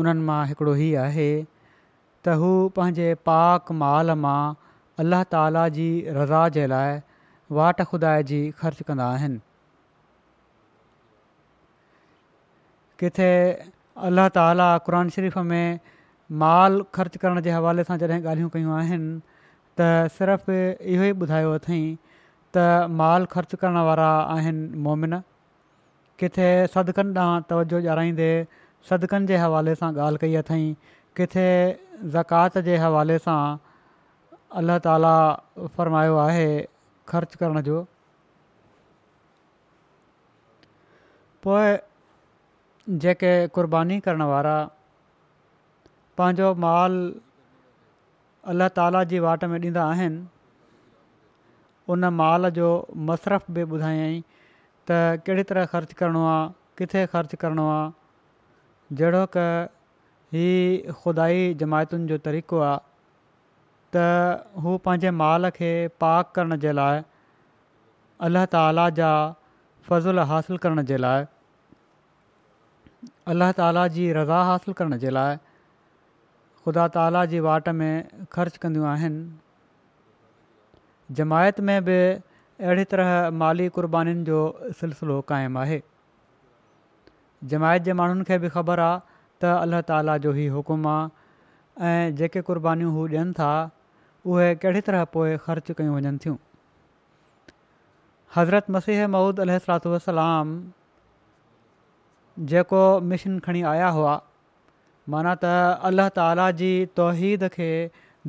उन्हनि मां हिकिड़ो हीउ आहे त हू पंहिंजे पाक माल मां अल्लाह ताला जी रज़ा जे लाइ वाट खुदा जी ख़र्च कंदा किथे अल्लाह ताला क़ शरीफ़ में माल ख़र्च करण जे हवाले सां जॾहिं ॻाल्हियूं कयूं आहिनि त सिर्फ़ु इहो ई ॿुधायो अथई त माल ख़र्च करण वारा आहिनि मोमिन किथे सदिकनि ॾांहुं तवजो ॼाणाईंदे सदिक़नि जे हवाले सां ॻाल्हि कई अथई किथे ज़कात जे हवाले सां अल्ल्ह ताला फ़रमायो आहे ख़र्चु करण जो पोइ जेके कुर्बानी करण वारा पंहिंजो माल अलाह ताला जी वाट में ॾींदा आहिनि उन माल जो मसरफ़ बि ॿुधायई त कहिड़ी तरह ख़र्चु करिणो आहे किथे ख़र्चु करिणो आहे जहिड़ो की खुदाई जमायतुनि जो तरीक़ो आहे त हू पंहिंजे माल खे पाक करण जे लाइ अलाह ताला जा फ़ज़ुल हासिल करण जे लाइ अलाह ताला जी रज़ा हासिल करण जे लाइ ख़ुदा ताला जी वाट में ख़र्च कंदियूं आहिनि जमायत में बि अहिड़ी तरह माली क़ुर्बानीुनि जो सिलसिलो क़ाइमु आहे जमायत जे माण्हुनि खे बि ख़बर आहे त अल्ला ताला जो ई हुकुम आहे ऐं जेके क़ुर्बानीूं हू ॾियनि था उहे कहिड़ी तरह पोइ ख़र्चु कयूं वञनि थियूं हज़रत मसीह महूद अल वलाम जेको मिशन खणी आया हुआ माना त अलाह ताला जी तौहीद खे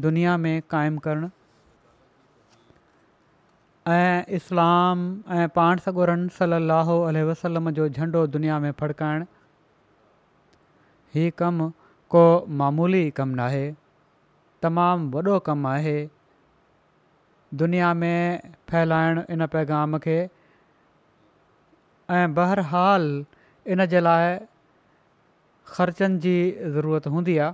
दुनिया में क़ाइमु करणु ऐं इस्लाम ऐं पाण सॻोरनि सलाहु वसलम जो झंडो दुनिया में फड़काइणु हीउ कमु को मामूली कमु न आहे तमामु वॾो कमु आहे दुनिया में फैलाइणु इन पैगाम खे ऐं बहरहाल इन जे लाइ ख़र्चनि जी ज़रूरत हूंदी आहे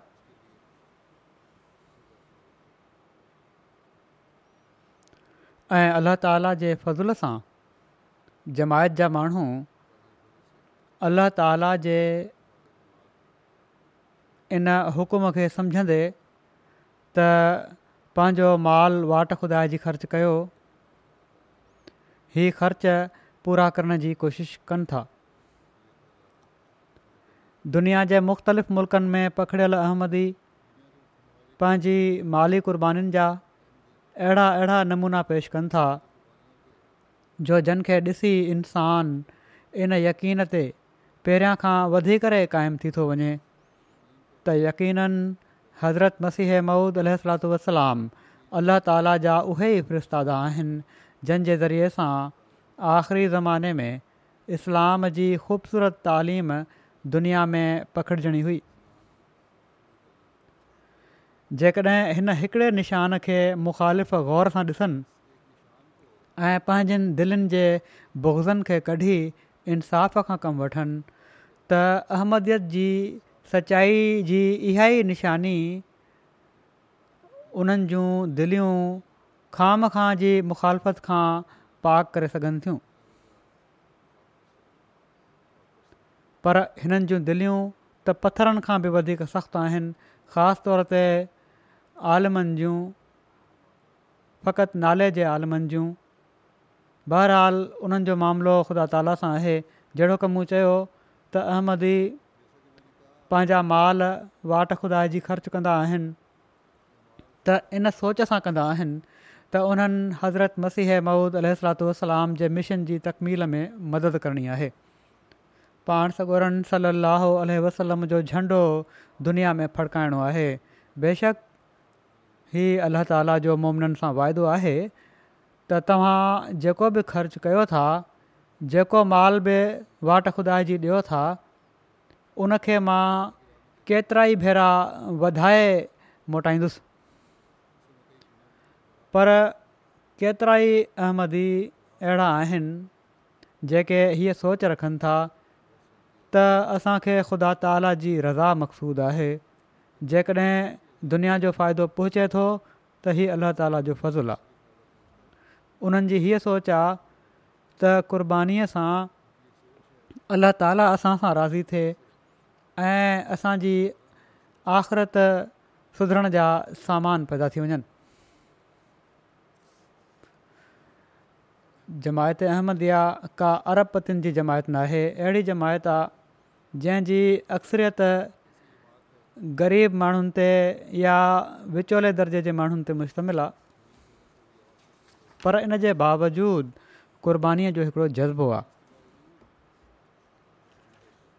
ऐं अल्ला ताला जे फज़ुल सां जमायत जा माण्हू अल्लाह ताला जे इन हुकुम खे सम्झंदे त पंहिंजो माल वाट खुदा जी ख़र्चु कयो ही ख़र्च पूरा करण जी कोशिश कनि था दुनिया जे मुख़्तलिफ़ मुल्क़नि में पखिड़ियल अहमदी पंहिंजी माली कुर्बानीुनि जा अहिड़ा अहिड़ा नमूना पेश कनि था जो जिनखे ॾिसी इंसान इन यक़ीन ते पहिरियां खां वधी करे क़ाइमु थी थो वञे त यक़ीननि हज़रत मसीह महुूद अल वसलाम अल्लाह ताला जा उहे ई फिरिस्तादा आहिनि जंहिं ज़रिए सां आख़िरी ज़माने में इस्लाम जी ख़ूबसूरत तालीम दुनिया में पखिड़जणी हुई जेकॾहिं हिन हिकिड़े निशान खे मुखालिफ़ ग़ौर सां ॾिसनि ऐं पंहिंजनि दिलनि जे बोज़नि खे कढी इंसाफ़ खां कमु वठनि त अहमदीअ जी सचाई जी इहा ई निशानी उन्हनि जूं दिलियूं ख़ाम खां जी मुखालफ़त खां पाक करे सघनि थियूं पर हिननि जूं दिलियूं त पथरनि खां बि वधीक सख़्तु आहिनि ख़ासि तौर ते आलमनि जूं फ़क़ति नाले जे आलमनि जूं बहरहाल उन्हनि जो मामिलो ख़ुदा ताला सां आहे जहिड़ो की मूं चयो त अहमदी पंहिंजा माल वाट खुदा जी ख़र्चु कंदा आहिनि त इन सोच सां कंदा आहिनि त उन्हनि हज़रत मसीह महुूद अल वसलाम जे मिशन जी तकमील में मदद करणी आहे पाण सगोरनि सलाहु वसलम जो झंडो दुनिया में फड़काइणो आहे बेशक ही अलाह ताला जो मुमिननि सां वाइदो आहे त तव्हां जेको बि ख़र्चु कयो था जेको माल बि वाट ख़ुदा जी ॾियो था उनखे मां केतिरा ई भेरा वधाए मोटाईंदुसि पर केतिरा ई अहमदी अहिड़ा आहिनि जेके हीअ सोच रखनि था त असांखे ख़ुदा ताला जी रज़ा मक़सूदु आहे जेकॾहिं दुनिया जो फ़ाइदो पहुचे थो त ई अल्ला ताला जो फज़ुलु आहे उन्हनि जी हीअ सोच आहे त क़रबानीअ सां अलाह ताला असां सां राज़ी थिए ऐं असांजी आख़िरत सुधरण जा सामान पैदा थी वञनि जमायत अहमद या का अरब पतियुनि जी जमायत नाहे अहिड़ी जमायत आहे जंहिंजी अक्सरियत ग़रीब माण्हुनि ते या विचोले दर्जे जे माण्हुनि ते मुश्तमिल आहे पर इन जे बावजूदि क़बानीअ जो हिकिड़ो जज़्बो आहे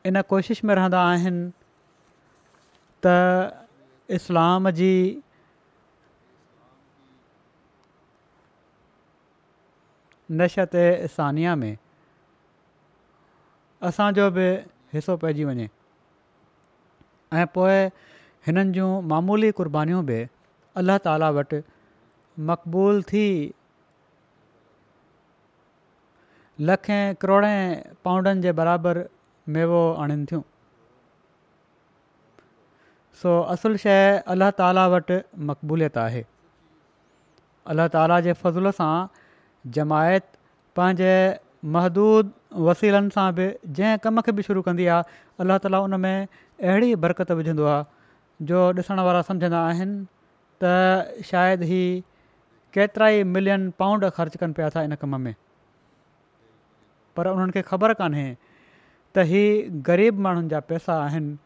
इन कोशिश में रहंदा आहिनि त इस्लाम जी नशत सानिया में असांजो बि हिसो पइजी वञे ऐं पोइ हिननि जूं मामूली कुर्बानीूं बि अलाह ताला वटि मक़बूल थी लखें करोड़े पाउंडनि जे बराबरि मेवो आणिन थियूं सो असुलु शइ अलाह ताला वटि मक़बूलियत आहे अलाह ताला जे फज़ुल सां जमायत पंहिंजे महदूद वसीलनि सां बि जंहिं कम खे बि शुरू कंदी आहे अलाह ताला उन में अहिड़ी बरक़त विझंदो आहे जो ॾिसण वारा सम्झंदा आहिनि त शायदि ही केतिरा ई मिलियन पाउंड ख़र्च कनि पिया था इन कम में पर उन्हनि खे ख़बर कान्हे त ही ग़रीब माण्हुनि जा पैसा आहिनि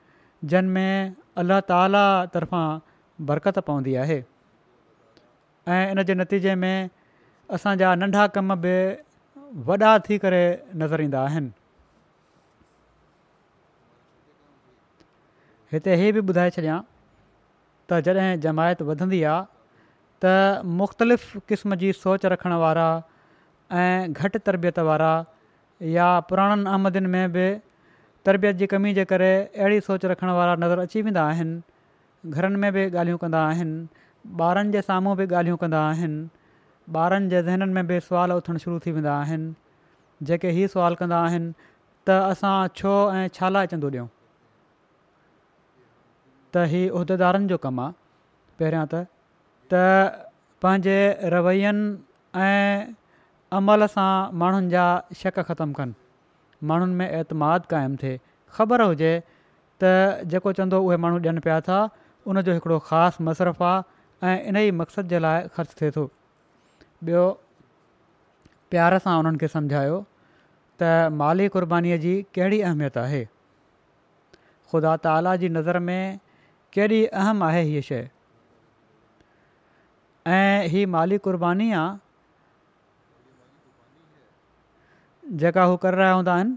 जिन में अल्लाह ताला तर्फ़ां बरक़त पवंदी आहे ऐं इन जे नतीजे में असांजा नंढा कम बि वॾा थी करे नज़र ईंदा आहिनि हिते इहे बि ॿुधाए छॾिया त जॾहिं जमायत वधंदी आहे त मुख़्तलिफ़ क़िस्म जी सोच रखण वारा ऐं घटि तरबियत वारा या पुराणनि आमदिन में बि तरबियत जी कमी जे करे अहिड़ी सोच रखण वारा नज़र अची वेंदा आहिनि घरनि में बि ॻाल्हियूं कंदा आहिनि ॿारनि जे साम्हूं बि ॻाल्हियूं कंदा आहिनि ॿारनि जे ज़हननि में बि सुवालु उथणु शुरू थी वेंदा आहिनि जेके हीअ सुवालु कंदा आहिनि त असां छो ऐं छा लाइ चंदो ॾियूं त हीअ उहिदेदारनि जो कमु आहे पहिरियां त त पंहिंजे रवैयनि ऐं अमल सां माण्हुनि जा शक ख़तमु कनि माण्हुनि में एतमाद क़ाइमु थिए ख़बर हुजे त जेको चवंदो उहे माण्हू ॾियनि पिया था उनजो हिकिड़ो ख़ासि मशरफ़ु आहे ऐं इन ई मक़सद जे लाइ ख़र्चु थिए थो ॿियो प्यार सां उन्हनि खे सम्झायो त माली क़ुर्बानीअ जी कहिड़ी अहमियत आहे ख़ुदा ताला जी नज़र में केॾी अहम आहे हीअ शइ ऐं ही माली क़ुर्बानी आहे जेका हू करे रहिया हूंदा आहिनि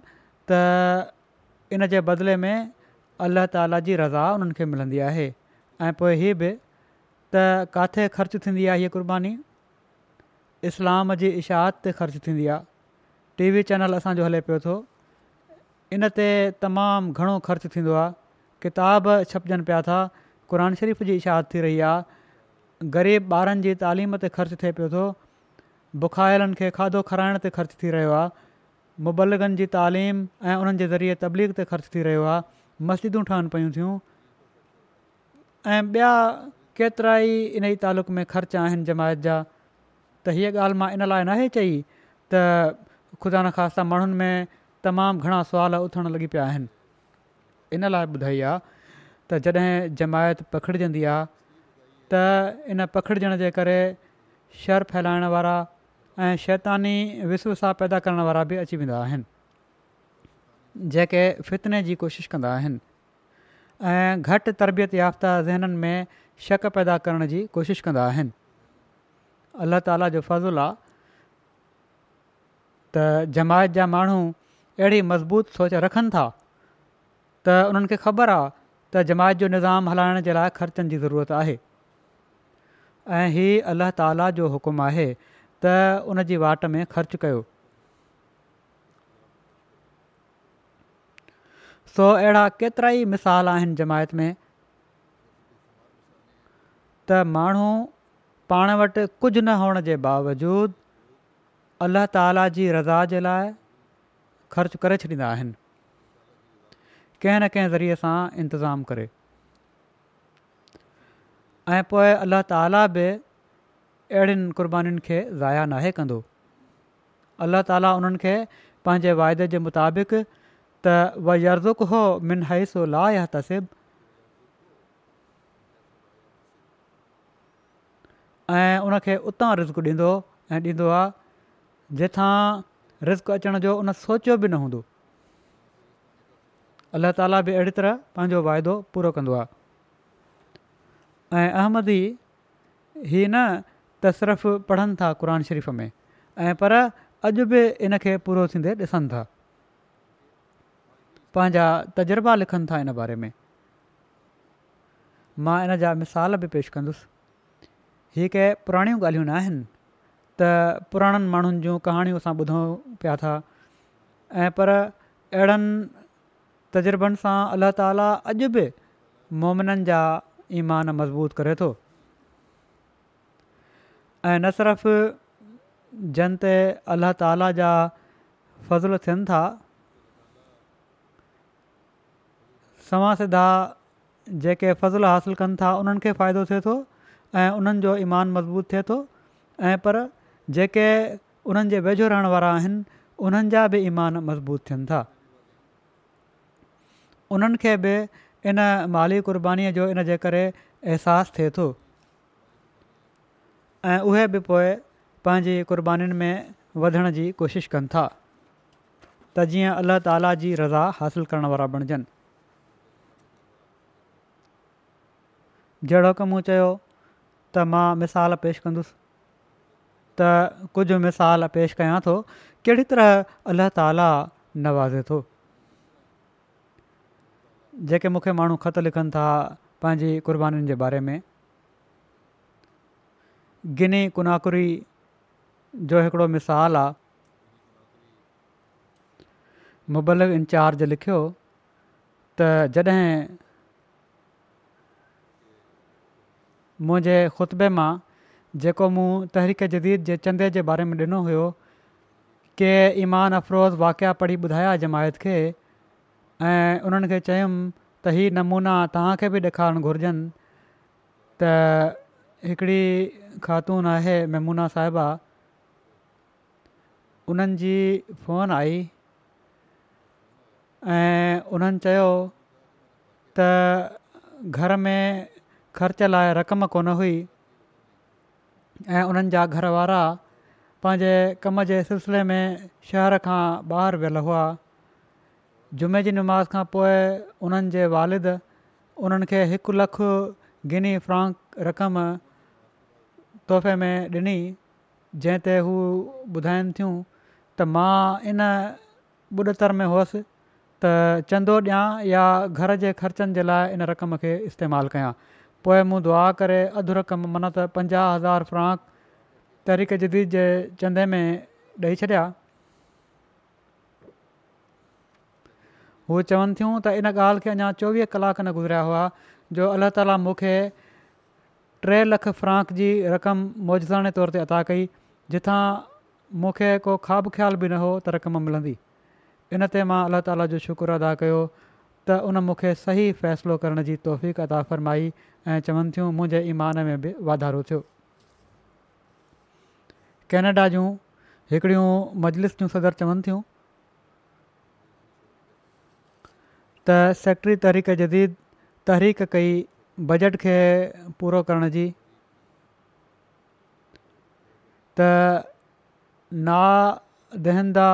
त इन जे बदिले में अलाह ताला जी रज़ा उन्हनि खे मिलंदी आहे ऐं पोइ हीअ बि त किथे ख़र्चु थींदी आहे हीअ क़ुर्बानी इस्लाम जी इशाहत ते ख़र्चु थींदी आहे टीवी चैनल असांजो हले पियो थो इन ते तमामु घणो ख़र्चु थींदो आहे किताब छपजनि पिया था क़ुर शरीफ़ जी इशाद थी रही आहे ग़रीब ॿारनि जी तालीम ते ख़र्चु थिए पियो थो बुखायलनि खे खाधो खाराइण ते ख़र्चु थी रहियो आहे मुबलगनि जी तालीम ऐं उन्हनि जे ज़रिए तबलीग ते ख़र्चु थी रहियो आहे मस्जिदूं ठहनि पियूं थियूं ऐं ॿिया केतिरा ई इन ई तालुक़ में ख़र्च आहिनि जमायत जा त हीअ ॻाल्हि मां इन लाइ नाहे चई त ख़ुदा न माण्हुनि में तमामु घणा सुवाल उथणु लॻी पिया इन लाइ ॿुधाई आहे त जॾहिं जमायत पखिड़िजंदी आहे त इन पखिड़िजण जे करे शर फैलाइण वारा ऐं शैतानी विस्विसा पैदा करण वारा बि अची वेंदा आहिनि जेके फितने जी कोशिशि कंदा आहिनि ऐं घटि तरबियत याफ़्ता ज़हननि में शक पैदा करण जी कोशिशि कंदा आहिनि अल्ला ताला जो फज़ुलु आहे त जमायत जा माण्हू अहिड़ी मज़बूत सोच रखनि था त उन्हनि खे ख़बर आहे त जमायत जो निज़ाम हलाइण जे लाइ ख़र्चनि जी ज़रूरत आहे ऐं हीउ अल्लाह ताला जो हुकुम आहे त उन जी वाट में ख़र्चु कयो सो अहिड़ा केतिरा ई मिसाल आहिनि जमायत में त माण्हू पाण वटि कुझु न हुअण जे बावजूदि अल्ल्ह ताला जी रज़ा जे लाइ ख़र्चु करे छॾींदा आहिनि कंहिं न कंहिं ज़रिए सां इंतिज़ाम करे ऐं पोइ अल्ला ताला बि अहिड़ियुनि क़ुर्बानीुनि खे ज़ाया नाहे कंदो अलाह ताला उन्हनि खे पंहिंजे वाइदे जे मुताबिक़ त व यर्ज़ुक हो मिन हैसो ला या तसिब ऐं उनखे उतां रिज़्क ॾींदो ऐं ॾींदो आहे जिथां रिज़्क अचण जो उन सोचियो बि न हूंदो अलाह ताला बि अहिड़ी तरह पंहिंजो वाइदो पूरो कंदो आहे अहमदी हीउ न त सिर्फ़ु पढ़नि था क़ुर शरीफ़ में ऐं पर अॼु बि इन खे पूरो थींदे ॾिसनि था पंहिंजा तजुर्बा लिखनि था इन बारे में मां इन जा मिसाल बि पेश कंदुसि हीअ के पुराणियूं ॻाल्हियूं न आहिनि त पुराणनि माण्हुनि जूं कहाणियूं असां ॿुधूं पिया था पर अहिड़नि तज़ुर्बनि सां अल्ला ताला अॼु बि मोमिननि जा ईमान मज़बूत करे थो ऐं न सिर्फ़ जनत अलाह ताला जा फज़ल थियनि था सवा सिधा जेके फज़लु हासिल कनि था उन्हनि खे फ़ाइदो थिए थो ऐं उन्हनि जो ईमान मज़बूत थिए थो ऐं पर जेके उन्हनि जे वेझो रहण वारा आहिनि उन्हनि जा बि ईमान मज़बूत थियनि था उन्हनि खे बि इन माली क़ुर्बानी जो इन जे करे अहसासु थिए थो ऐं उहे बि पोइ पंहिंजी क़ुर्बानीुनि में वधण जी कोशिशि कनि था त जीअं अल्लाह ताला जी रज़ा हासिलु करण वारा बणिजनि जहिड़ो कमु चयो त मां मिसाल पेश कंदुसि त कुझु मिसाल पेश कयां थो कहिड़ी तरह अलाह ताला नवाज़े थो जेके मूंखे माण्हू ख़त लिखनि था पंहिंजी क़ुर्बानीुनि जे बारे में गिनी कुनाकुरी जो हिकिड़ो मिसाल आहे मुबलक इंचार्ज लिखियो त जॾहिं मुंहिंजे ख़ुतबे मां जेको मूं तहरीक जदीद जे चंदे जे बारे में ॾिनो हुयो के ईमान अफ़रोज़ वाकिया पढ़ी ॿुधाया जमायत खे ऐं उन्हनि खे चयुमि त इहे नमूना तव्हांखे बि ॾेखारणु घुरिजनि त हिकिड़ी ख़ातून आहे मेमूना साहिबा उन्हनि जी फ़ोन आई ऐं उन्हनि चयो त घर में ख़र्च लाइ रक़म कोन हुई ऐं उन्हनि जा घर वारा पंहिंजे कम जे सिलसिले में शहर खां ॿाहिरि वियल हुआ जुमे जी नुमाज़ खां पोइ उन्हनि जे वालिद उन्हनि खे हिकु लखु घिनी फ़्रांंक रक़म तोहफ़े में ॾिनी जंहिं ते हू ॿुधाइनि थियूं त मां इन ॿुॾतर में हुअसि त चंदो ॾियां या घर जे ख़र्चनि जे लाइ इन रक़म खे इस्तेमालु कयां पोइ मूं दुआ करे अधु रक़म माना त पंजाहु हज़ार फ्रांक तरीक़े जदीद जे चंदे में ॾेई छॾिया हू चवनि थियूं त इन ॻाल्हि खे अञा चोवीह कलाक न गुज़रिया हुआ जो अलाह ताला मूंखे टे लख फ्रांक जी रक़म मौजाने तौर ते अदा कई जिथां मूंखे को ख़्वाबु ख़्यालु बि न हो त रक़म मिलंदी इन ते मां अलाह ताला जो शुक्र अदा कयो त उन मूंखे सही फ़ैसिलो करण जी फ़रमाई ऐं चवनि थियूं मुंहिंजे ईमान में बि वाधारो थियो कैनेडा जूं हिकिड़ियूं मजलिस जूं सदर चवनि थियूं त सेक्रेटरी तहरीक जदीद तहरीक कई बजट खे पूरो करण जी त ना दहंदा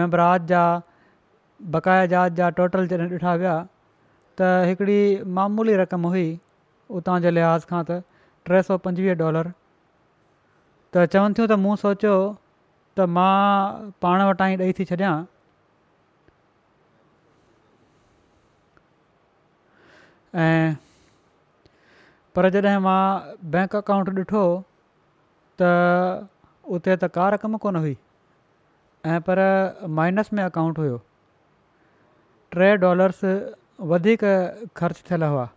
मैंबराज जा बक़ाइ जात जा टोटल जॾहिं ॾिठा विया त हिकिड़ी मामूली रक़म हुई उतां जे लिहाज़ खां त टे सौ पंजवीह डॉलर त चवनि थियूं त मूं सोचियो त मां पाण वटां ई ॾेई थी छॾिया ऐं पर जॾहिं मां बैंक अकाउंट ॾिठो त उते त का रक़म कोन हुई ऐं पर माइनस में अकाउंट हुयो टे डॉलर्स वधीक ख़र्चु थियल हुआ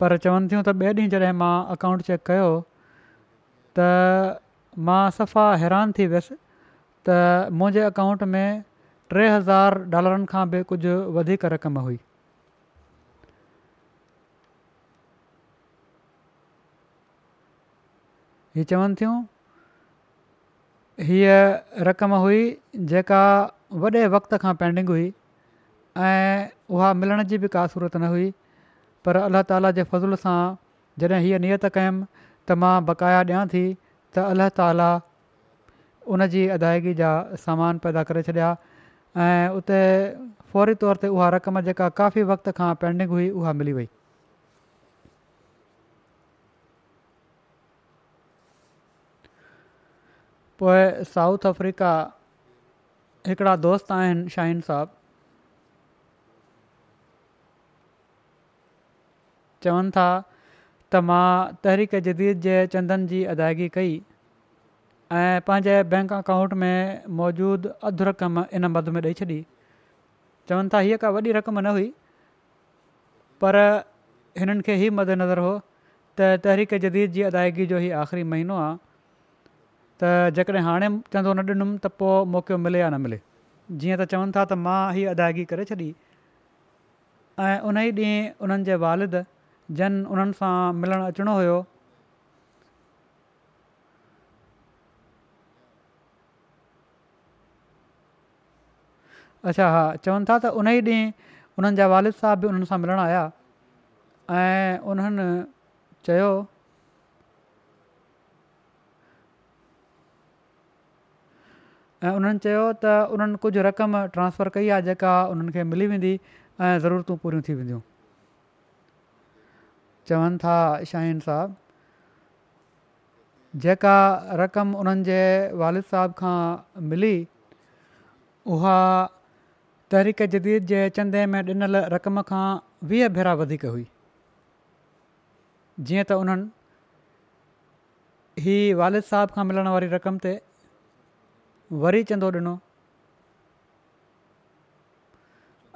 पर चवनि थियूं त ॿिए ॾींहुं जॾहिं मां अकाउंट चेक कयो त मां सफ़ा हैरान थी वियसि त मुंहिंजे अकाउंट में टे हज़ार डॉलरनि खां बि कुझु वधीक रक़म हुई हीअ चवनि थियूं हीअ रक़म हुई जेका वॾे वक़्त खां पेंडिंग हुई ऐं उहा मिलण जी बि का सूरत न हुई पर अलाह ताला जे फज़ूल सां जॾहिं हीअ नियत कयुमि त मां बक़ाया ॾियां थी त अलाह ताला उन जी अदायगी जा सामान पैदा करे छॾिया ऐं उते फौरी तौर ते उहा रक़म जेका काफ़ी वक़्त खां पेंडिंग हुई उहा मिली वई पोइ साउथ अफ्रीका हिकिड़ा दोस्त आहिनि शाहिन साहब चवनि था त मां तहरीक जदीद जे चंदनि जी अदायगी कई ऐं पंहिंजे बैंक अकाउंट में मौजूदु अधु रक़म इन मद में ॾेई छॾी चवनि था हीअ का वॾी रक़म न हुई पर हिननि खे ई मदनज़र हुओ त तहरीक जदीद जी अदायगी जो हीउ आख़िरी महीनो आहे त जेकॾहिं हाणे चंदो न ॾींदुमि त पोइ मौक़ो मिले या न मिले जीअं त चवनि था त मां हीअ अदाइगी करे छॾी ऐं उन ई ॾींहुं उन्हनि जे वालिद जन उन्हनि सां मिलणु अचिणो हुयो अच्छा हा चवनि था त उन ई ॾींहुं उन्हनि जा वालिद साहब बि उन्हनि सां मिलणु आया ऐं उन्हनि चयो ऐं उन्हनि चयो त उन्हनि कुझु रक़म ट्रांसफर कई आहे जेका उन्हनि खे मिली वेंदी ऐं ज़रूरतूं पूरियूं थी वेंदियूं चवनि था शाहिन साहब जेका रक़म उन्हनि जे वालिद साहब खां मिली तहरीक जदीद जे चंदे में ॾिनल रक़म खां वीह भेरा वधीक हुई जीअं त उन्हनि ही वालिद साहिब खां मिलण वारी रक़म ते वरी चंदो ॾिनो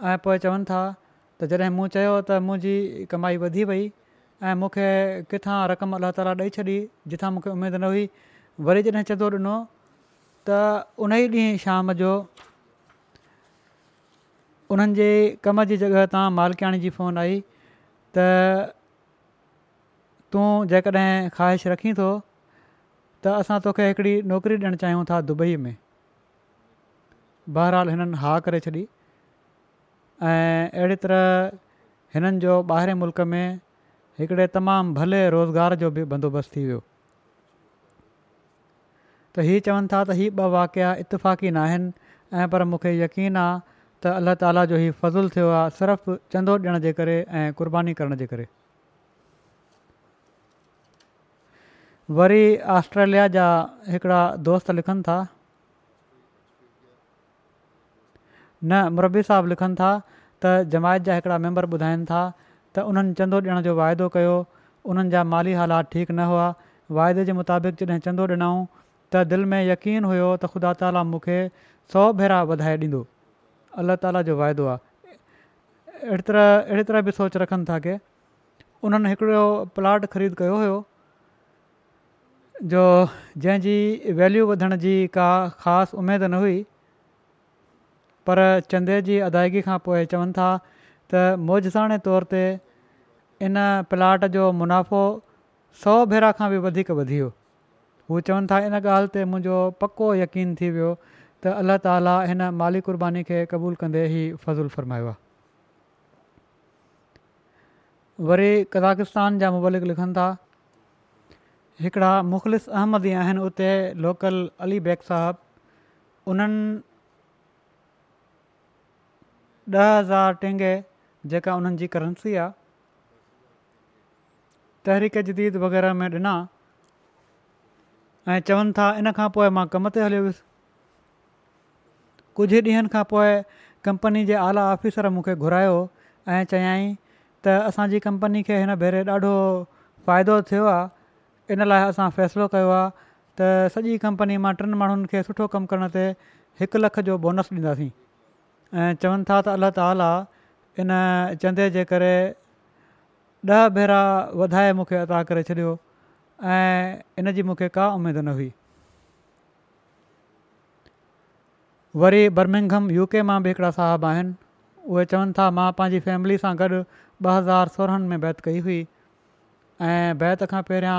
ऐं पोइ चवनि था त जॾहिं मूं चयो त मुंहिंजी कमाई वधी वई ऐं मूंखे किथा रक़म अलाह ताला ॾेई छॾी जिथां मूंखे उमेदु न हुई वरी जॾहिं चंदो ॾिनो त उन ई ॾींहुं शाम जो उन्हनि जे कम जी जॻहि तां मालकियाणी जी फ़ोन आई त तूं जेकॾहिं ख़्वाहिश रखी थो त असां तोखे हिकिड़ी नौकिरी ॾियणु चाहियूं था दुबई में बहरहाल हिननि हा करे छॾी ऐं तरह हिननि जो ॿाहिरि मुल्क़ में हिकिड़े तमामु भले रोज़गार जो बि बंदोबस्तु थी वियो त हीअ चवनि था त हीअ ॿ वाकिया इतफ़ाक़ी न आहिनि ऐं पर मूंखे यकीन आहे त अलाह ताला जो ई फ़ज़ुलु थियो आहे सिर्फ़ु चंदो ॾियण जे करे ऐं क़ुर्बानी करण जे करे वरी ऑस्ट्रेलिया जा हिकिड़ा दोस्त लिखनि था न मुरबी साहबु लिखनि था त जमायत जा हिकिड़ा मेंबर ॿुधाइनि था त उन्हनि चंदो ॾियण जो वाइदो कयो उन्हनि जा माली हालात ठीक न हुआ वाइदे जे मुताबिक़ जॾहिं चंदो ॾिनऊं त दिलि में यक़ीन हुयो त ख़ुदा ताला मूंखे सौ भेरा वधाए ॾींदो अलाह ताला जो वाइदो आहे अहिड़ी तरह अहिड़ी तरह बि सोच रखनि था की उन्हनि हिकिड़ो प्लाट ख़रीद कयो हुयो जो जंहिंजी वैल्यू वधण जी का ख़ासि उमेद न हुई पर चंदे जी अदायगी खां पोइ चवनि था त मोजिसाणे तौर ते इन प्लाट जो मुनाफ़ो सौ भेरा खां बि वधीक वधी वियो हू चवनि था इन ॻाल्हि ते मुंहिंजो पको यकीन थी वियो त अल्ला ताला हिन माली कुर्बानी खे क़बूलु कंदे ई फज़ुलु फ़रमायो आहे वरी कज़ाकिस्तान जा मुबलिक लिखनि था हिकिड़ा मुख़लिस अहमदी आहिनि उते लोकल अली बेग साहबु उन्हनि ॾह हज़ार टेंगे जेका उन्हनि जी करंसी आहे तहरीक जदीद वग़ैरह में ॾिना ऐं चवनि था इन खां पोइ मां कम ते हलियो वियुसि कुझु ॾींहंनि खां पोइ कंपनी जे आला ऑफिसर मूंखे घुरायो ऐं चयाई त असांजी कंपनी खे हिन भेरे ॾाढो फ़ाइदो थियो इन लाइ असां फ़ैसिलो कयो आहे त सॼी कंपनी मां टिनि माण्हुनि खे सुठो कमु करण ते हिकु लख जो बोनस ॾींदासीं ऐं चवनि था त अला त आला इन चंदे जे करे ॾह भेरा वधाए मूंखे अदा करे छॾियो ऐं इन जी मूंखे का उमेदु न हुई वरी बर्मिंगहम यूके के मां बि हिकिड़ा साहबु आहिनि उहे चवनि था मां पंहिंजी फैमिली सां गॾु ॿ हज़ार सोरहनि में बैत कई हुई ऐं बैत खां पहिरियां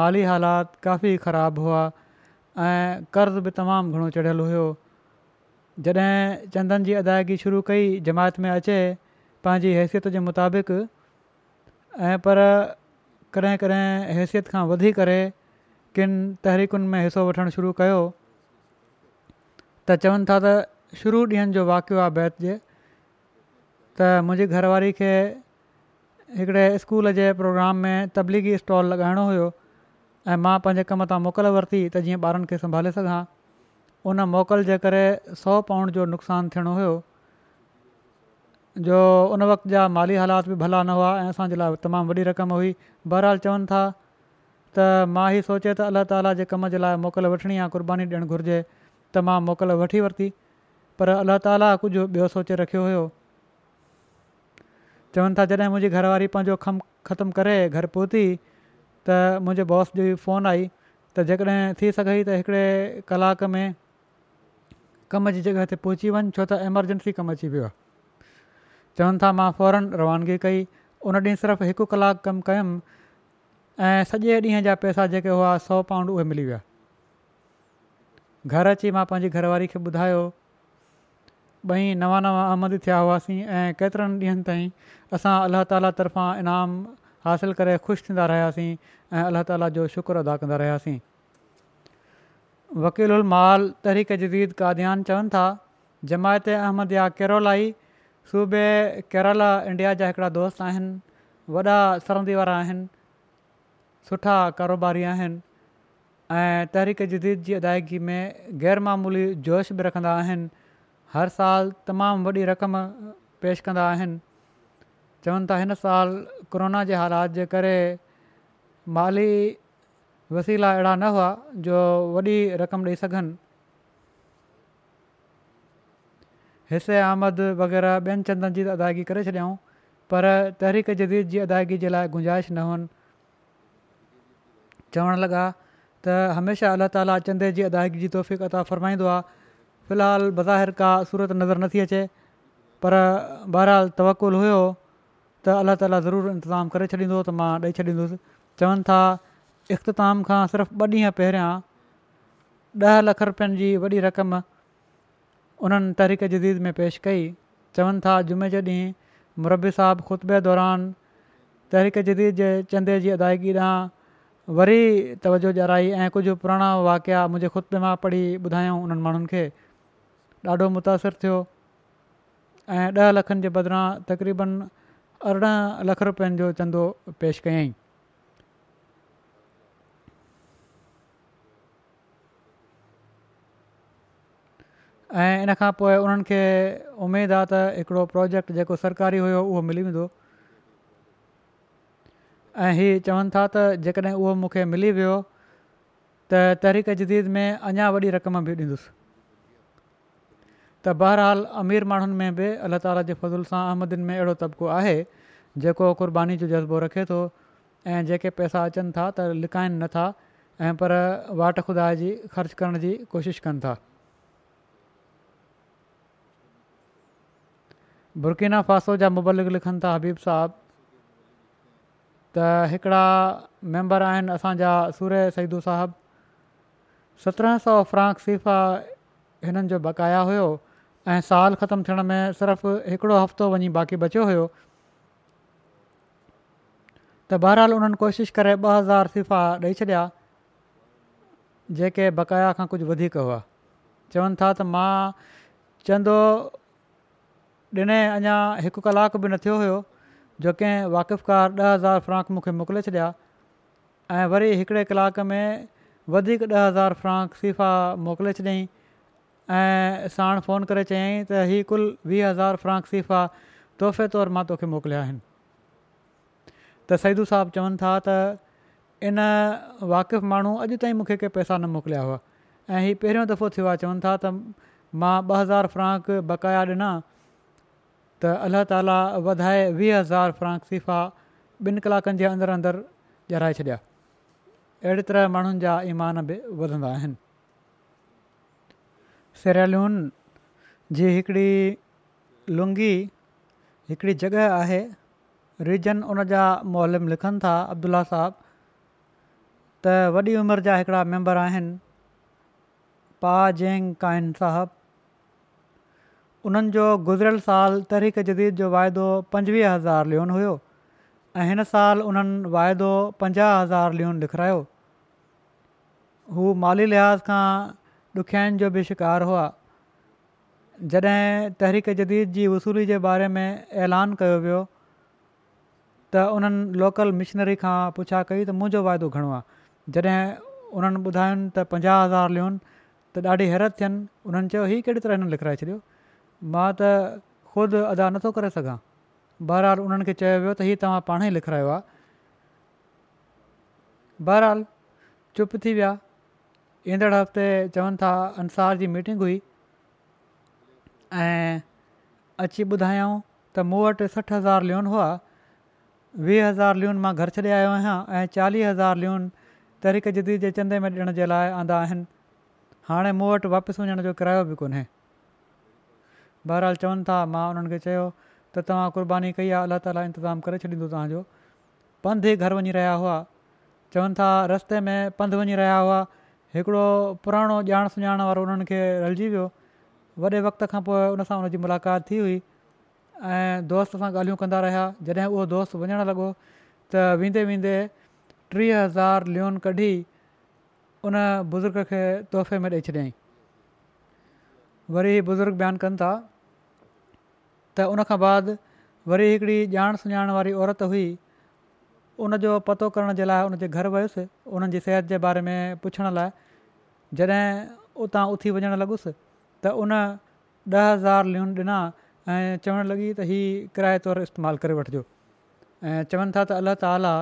माली हालात काफ़ी ख़राबु हुआ ऐं कर्ज़ बि तमामु घणो चढ़ियलु हुओ जॾहिं चंदन जी अदायगी शुरू कई जमायत में अचे पंहिंजी हैसियत जे मुताबिक़ ऐं पर कॾहिं कॾहिं हैसियत खां वधी करे किन तहरीकुनि में हिसो वठणु शुरू कयो त चवनि था त शुरू ॾींहंनि जो वाक़ियो आहे बैत जे त मुंहिंजी घरवारी खे हिकिड़े स्कूल जे प्रोग्राम में तबलीगी स्टॉल लॻाइणो हुयो ऐं मां पंहिंजे कम तां मोकल वरिती त जीअं ॿारनि खे संभाले सघां उन मोकल जे करे सौ पाउंड जो नुक़सानु थियणो हुयो जो उन वक़्त जा माली हालात बि भला न हुआ ऐं असांजे लाइ तमामु वॾी रक़म हुई बहरहाल चवनि था त मां ही सोचे त अलाह ताला जे कम जे लाइ मोकल वठणी आहे क़ुर्बानी ॾियणु घुरिजे त मोकल वठी वरिती पर अलाह ताला कुझु ॿियो सोचे रखियो हुयो चवनि था जॾहिं मुंहिंजी घरवारी पंहिंजो कमु ख़तमु करे घर पहुती त मुंहिंजे बॉस जो फोन आई त जेकॾहिं थी सघई त हिकिड़े कलाक में कम जी जॻह ते पहुची वञ छो त एमरजेंसी कमु अची वियो आहे चवनि था मां फौरन रवानगी कई उन ॾींहुं सिर्फ़ु हिकु कलाकु कमु कयुमि ऐं सॼे ॾींहं जा पैसा जेके हुआ सौ पाउंड उहे मिली विया घरु अची मां पंहिंजी घरवारी खे ॿुधायो ॿई नवां नवां अहमद थिया हुआसीं ऐं केतिरनि ॾींहनि ताईं असां अलाह ताला तर्फ़ां इनाम हासिलु करे ख़ुशि थींदा रहियासीं ऐं अलाह ताला जो शुकुरु अदा कंदा रहियासीं वकील उल माल तहरीक जदीद काद्यान चवनि था जमायत अहमद या केरोलाई सूबे केरला इंडिया जा हिकिड़ा दोस्त आहिनि वॾा सरंदी वारा आहिनि सुठा कारोबारी आहिनि ऐं तहरीक जदीद जी अदायगी में ग़ैरमामूली जोश बि रखंदा आहिनि हर साल तमामु वॾी रक़म पेश कंदा आहिनि चवनि था हिन साल कोरोना जे हालात जे करे माली वसीला अहिड़ा न हुआ जो वॾी रक़म ॾेई सघनि हिसे आमद वग़ैरह ॿियनि चंदनि जी अदायगी करे छॾियऊं पर तहरीक जदीद जी अदायगी जे लाइ गुंजाइश न हुअनि चवण लॻा त हमेशह अलाह ताला चंदे जी अदायगी जी तौफ़ु अता फ़रमाईंदो आहे फ़िलहालु बज़ाहिर का सूरत नज़र नथी अचे पर बहरहाल तवकुलु हुयो त अलाह ताला ज़रूरु इंतज़ामु करे छॾींदो त मां ॾेई छॾींदुसि चवनि था इख़्ताम खां सिर्फ़ु ॿ ॾींहं पहिरियां ॾह लख रुपियनि जी वॾी रक़म उन्हनि तहरीक़ जदीद में पेश कई चवनि था जुमे जे ॾींहुं मुरबी साहबु ख़ुतबे दौरान तहरीक़ जदीद जे चंदे जी अदायगी ॾांहुं वरी तवजो ॾियाराई ऐं कुझु पुराणा वाकिया मुंहिंजे ख़ुदि में मां पढ़ी ॿुधायूं उन्हनि माण्हुनि खे ॾाढो मुतासिरु थियो ऐं ॾह लखनि जे बदिरां तक़रीबन अरिड़हं लख रुपियनि जो चंदो पेश कयईं ऐं इन खां पोइ उन्हनि खे उमेदु आहे त हिकिड़ो प्रोजेक्ट जेको सरकारी हुयो उहो मिली वेंदो ऐं इहे चवनि था त जेकॾहिं उहो मूंखे मिली वियो त तहरीक जदीद में अञा वॾी रक़म बि ॾींदुसि त बहरहाल अमीर माण्हुनि में बि अलाह ताला जे फज़ुल सां अहमदिन में अहिड़ो तबिको आहे जेको क़ुर्बानी जो जज़्बो रखे थो ऐं जेके पैसा अचनि था त लिकाइनि नथा ऐं पर वाट खुदा जी ख़र्चु करण जी कोशिशि कनि था बुर्किना फ़ासो जा मुबलिक लिखनि था हबीब साहबु त हिकिड़ा मेंबर आहिनि असांजा सूरय सैदु साहब सत्रहं सौ फ्रांक सीफ़ा हिननि जो बक़ाया हुयो ऐं साल ख़तमु थियण में सिर्फ़ु हिकिड़ो हफ़्तो वञी बाक़ी बचियो हुयो त बहरहाल उन्हनि कोशिशि करे ॿ हज़ार फिफ़ा ॾेई छॾिया जेके बक़ाया खां कुझु वधीक हुआ चवनि था त मां चंदो ॾिनई अञा हिकु कलाकु बि न थियो हुयो जो कंहिं वाक़ुफ़ुकार ॾह हज़ार फ्रांक मूंखे मोकिले छॾिया ऐं वरी हिकिड़े कलाक में वधीक ॾह हज़ार फ्रांक फीफ़ा मोकिले छॾियईं ऐं साण फ़ोन करे चयाईं त हीउ कुल वीह हज़ार फ्रांक फिफ़ा तोहफ़े तौरु मां तोखे मोकिलिया आहिनि त सइदू साहब चवनि था त इन वाक़िफ़ माण्हू अॼु ताईं मूंखे के पैसा न मोकिलिया हुआ ऐं हीअ पहिरियों दफ़ो थियो आहे चवनि था त मां ॿ हज़ार फ़्राक बक़ाया ॾिना त अलाह ताला वधाए वीह हज़ार फ्रांकिफ़ा ॿिनि कलाकनि जे अंदरि अंदरु जराए छॾिया अहिड़े तरह माण्हुनि जा ईमान बि वधंदा आहिनि सिरालुनि जी हिकिड़ी लुंगी हिकिड़ी जॻह आहे रीजन उन जा मोहलम लिखनि था अब्दुला साहब त वॾी उमिरि जा हिकिड़ा मैंबर आहिनि पा जेंग काइन साहबु उन्हनि जो गुज़िरियल साल तहरीक जदीद जो वाइदो पंजवीह हज़ार लियोन हुयो ऐं हिन साल उन्हनि वाइदो पंजाह हज़ार लियोन लिखायो हू माली लिहाज़ खां ॾुखियाईनि जो बि शिकार हुआ जॾहिं तहरीक जदीद जी वसूली जे बारे में ऐलान कयो वियो त उन्हनि लोकल मिशनरी खां पुछा कई त मुंहिंजो वाइदो घणो आहे जॾहिं उन्हनि ॿुधायुनि त पंजाह हज़ार लियोन त ॾाढी हैरत थियनि उन्हनि चयो हीउ कहिड़ी तरह लिखाए छॾियो मां त ख़ुदि अदा नथो करे सघां बहरहाल उन्हनि खे चयो वियो त हीउ तव्हां पाण ई लिखारायो आहे बहरहाल चुप थी विया ईंदड़ हफ़्ते चवनि था अंसार जी मीटिंग हुई ऐं अची ॿुधायऊं त मूं वटि सठि हज़ार लियोन हुआ वीह हज़ार लियोन मां घर छॾे आयो आहियां ऐं चालीह हज़ार लियोन तरीक़े जदीद जे चंदे में ॾियण जे लाइ आंदा आहिनि हाणे मूं वटि वापसि वञण जो बहरहाल चवनि था मां उन्हनि खे चयो त तव्हां क़ुर्बानी कई आहे अलाह ताली इंतिज़ाम करे छॾींदो तव्हांजो पंधि ई घर वञी रहिया हुआ चवनि था रस्ते में पंधि वञी रहिया हुआ हिकिड़ो पुराणो ॼाण सुञाण वारो उन्हनि खे रलिजी वियो वॾे वक़्त खां पोइ उनजी मुलाक़ात थी हुई ऐं दोस्त सां ॻाल्हियूं कंदा रहिया जॾहिं उहो दोस्त वञणु लॻो त वेंदे वेंदे टीह हज़ार लियोन कढी उन बुज़ुर्ग खे तोहफ़े में ॾेई छॾियईं वरी बुज़ुर्ग बयानु कनि त उन खां बाद वरी हिकिड़ी ॼाण सुञाण वारी औरत हुई उनजो पतो करण जे लाइ उनजे घरु वयुसि उन्हनि जी सिहत जे बारे में पुछण लाइ जॾहिं उतां उथी वञणु लॻुसि त उन ॾह हज़ार लीन ॾिना ऐं चवणु लॻी त हीअ किराए तौरु इस्तेमालु करे वठिजो ऐं चवनि था त अलाह ताला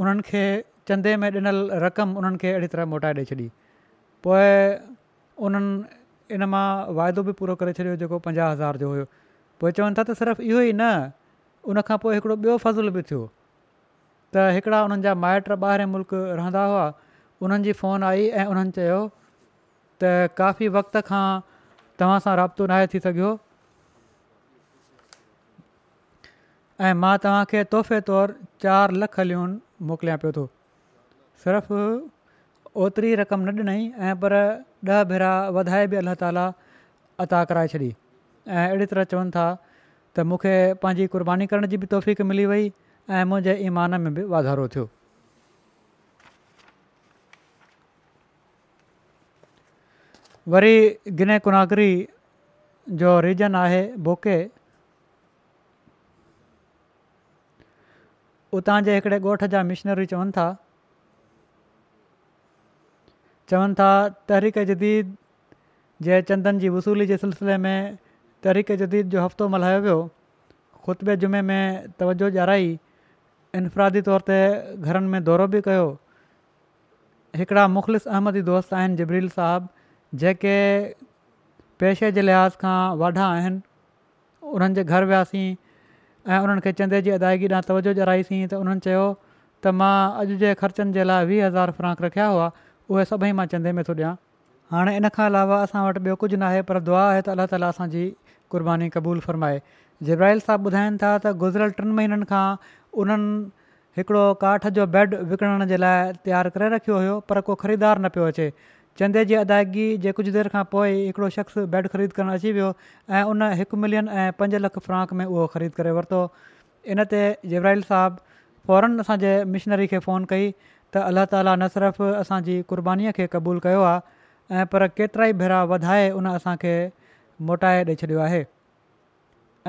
उन्हनि खे चंदे में ॾिनल रक़म उन्हनि खे अहिड़ी तरह मोटाए ॾेई छॾी पोइ उन्हनि इन मां वाइदो बि पूरो करे छॾियो जेको पंजाह हज़ार जो हुयो पोइ चवनि था त सिर्फ़ु इहो ई न उनखां पोइ हिकिड़ो ॿियो फ़ज़ुल बि थियो त हिकिड़ा उन्हनि जा माइट ॿाहिरि मुल्क़ रहंदा हुआ उन्हनि जी फ़ोन आई ऐं उन्हनि चयो त काफ़ी वक़्त खां तव्हां सां राब्तो न आहे थी सघियो ऐं मां तव्हांखे तोहफ़े तौरु चारि लख लिन मोकिलियां पियो थो सिर्फ़ु ओतिरी रक़म न ॾिनई ऐं पर ॾह भेरा वधाए बि अलाह ताला अता कराए छॾी ऐं अहिड़ी तरह चवनि था त मूंखे पंहिंजी कुर्बानी करण जी बि तोफ़िक मिली वई ऐं मुंहिंजे ईमान में बि वाधारो थियो वरी गिने कुनागरी जो रीजन आहे बोके उतां जे हिकिड़े ॻोठ जा मिशनरी चवनि था चवनि था तहरीक जदीद जे चंदनि जी वसूली जे सिलसिले में तहरीक जदीद जो हफ़्तो मल्हायो वियो ख़ुतबे जुमे में तवजो ॼाणाई इनफ़रादी तौर ते घरनि में दौरो बि कयो हिकिड़ा मुख़लिस अहमदी दोस्त आहिनि जबरील साहबु जेके पेशे जे लिहाज़ खां वाढा आहिनि उन्हनि जे घर वियासीं ऐं उन्हनि खे चंदे जी अदायगी ॾांहुं तवजो ॾियाराईसीं त उन्हनि चयो त मां अॼु जे ख़र्चनि जे लाइ वीह हज़ार फ्रांक रखिया हुआ उहे सभई मां चंदे में थो ॾियां हाणे इन खां अलावा असां वटि ॿियो कुझु न पर दुआ आहे त अल्ला ताली असांजी क़ुर्बानी क़बूल फ़रमाए जेबराइल साहिबु ॿुधाइनि था त गुज़िरियल टिनि महीननि खां उन्हनि हिकिड़ो काठ जो बैड विकिणण जे लाइ तयारु करे रखियो हुयो पर को ख़रीदार न पियो अचे चंदे जी अदायगी जे कुझु देरि खां पोइ ई हिकिड़ो शख़्स बैड ख़रीद करणु अची वियो ऐं उन हिकु मिलियन ऐं पंज लख फ्रांक में उहो ख़रीद करे वरितो इन ते जेबराहिल साहिबु फौरन असांजे मिशनरी खे फ़ोन कई त अल्ला ताला न सिर्फ़ु असांजी क़ुर्बानीअ खे क़बूलु कयो आहे पर केतिरा ई भेरा वधाए उन असांखे मोटाए ॾेई छॾियो आहे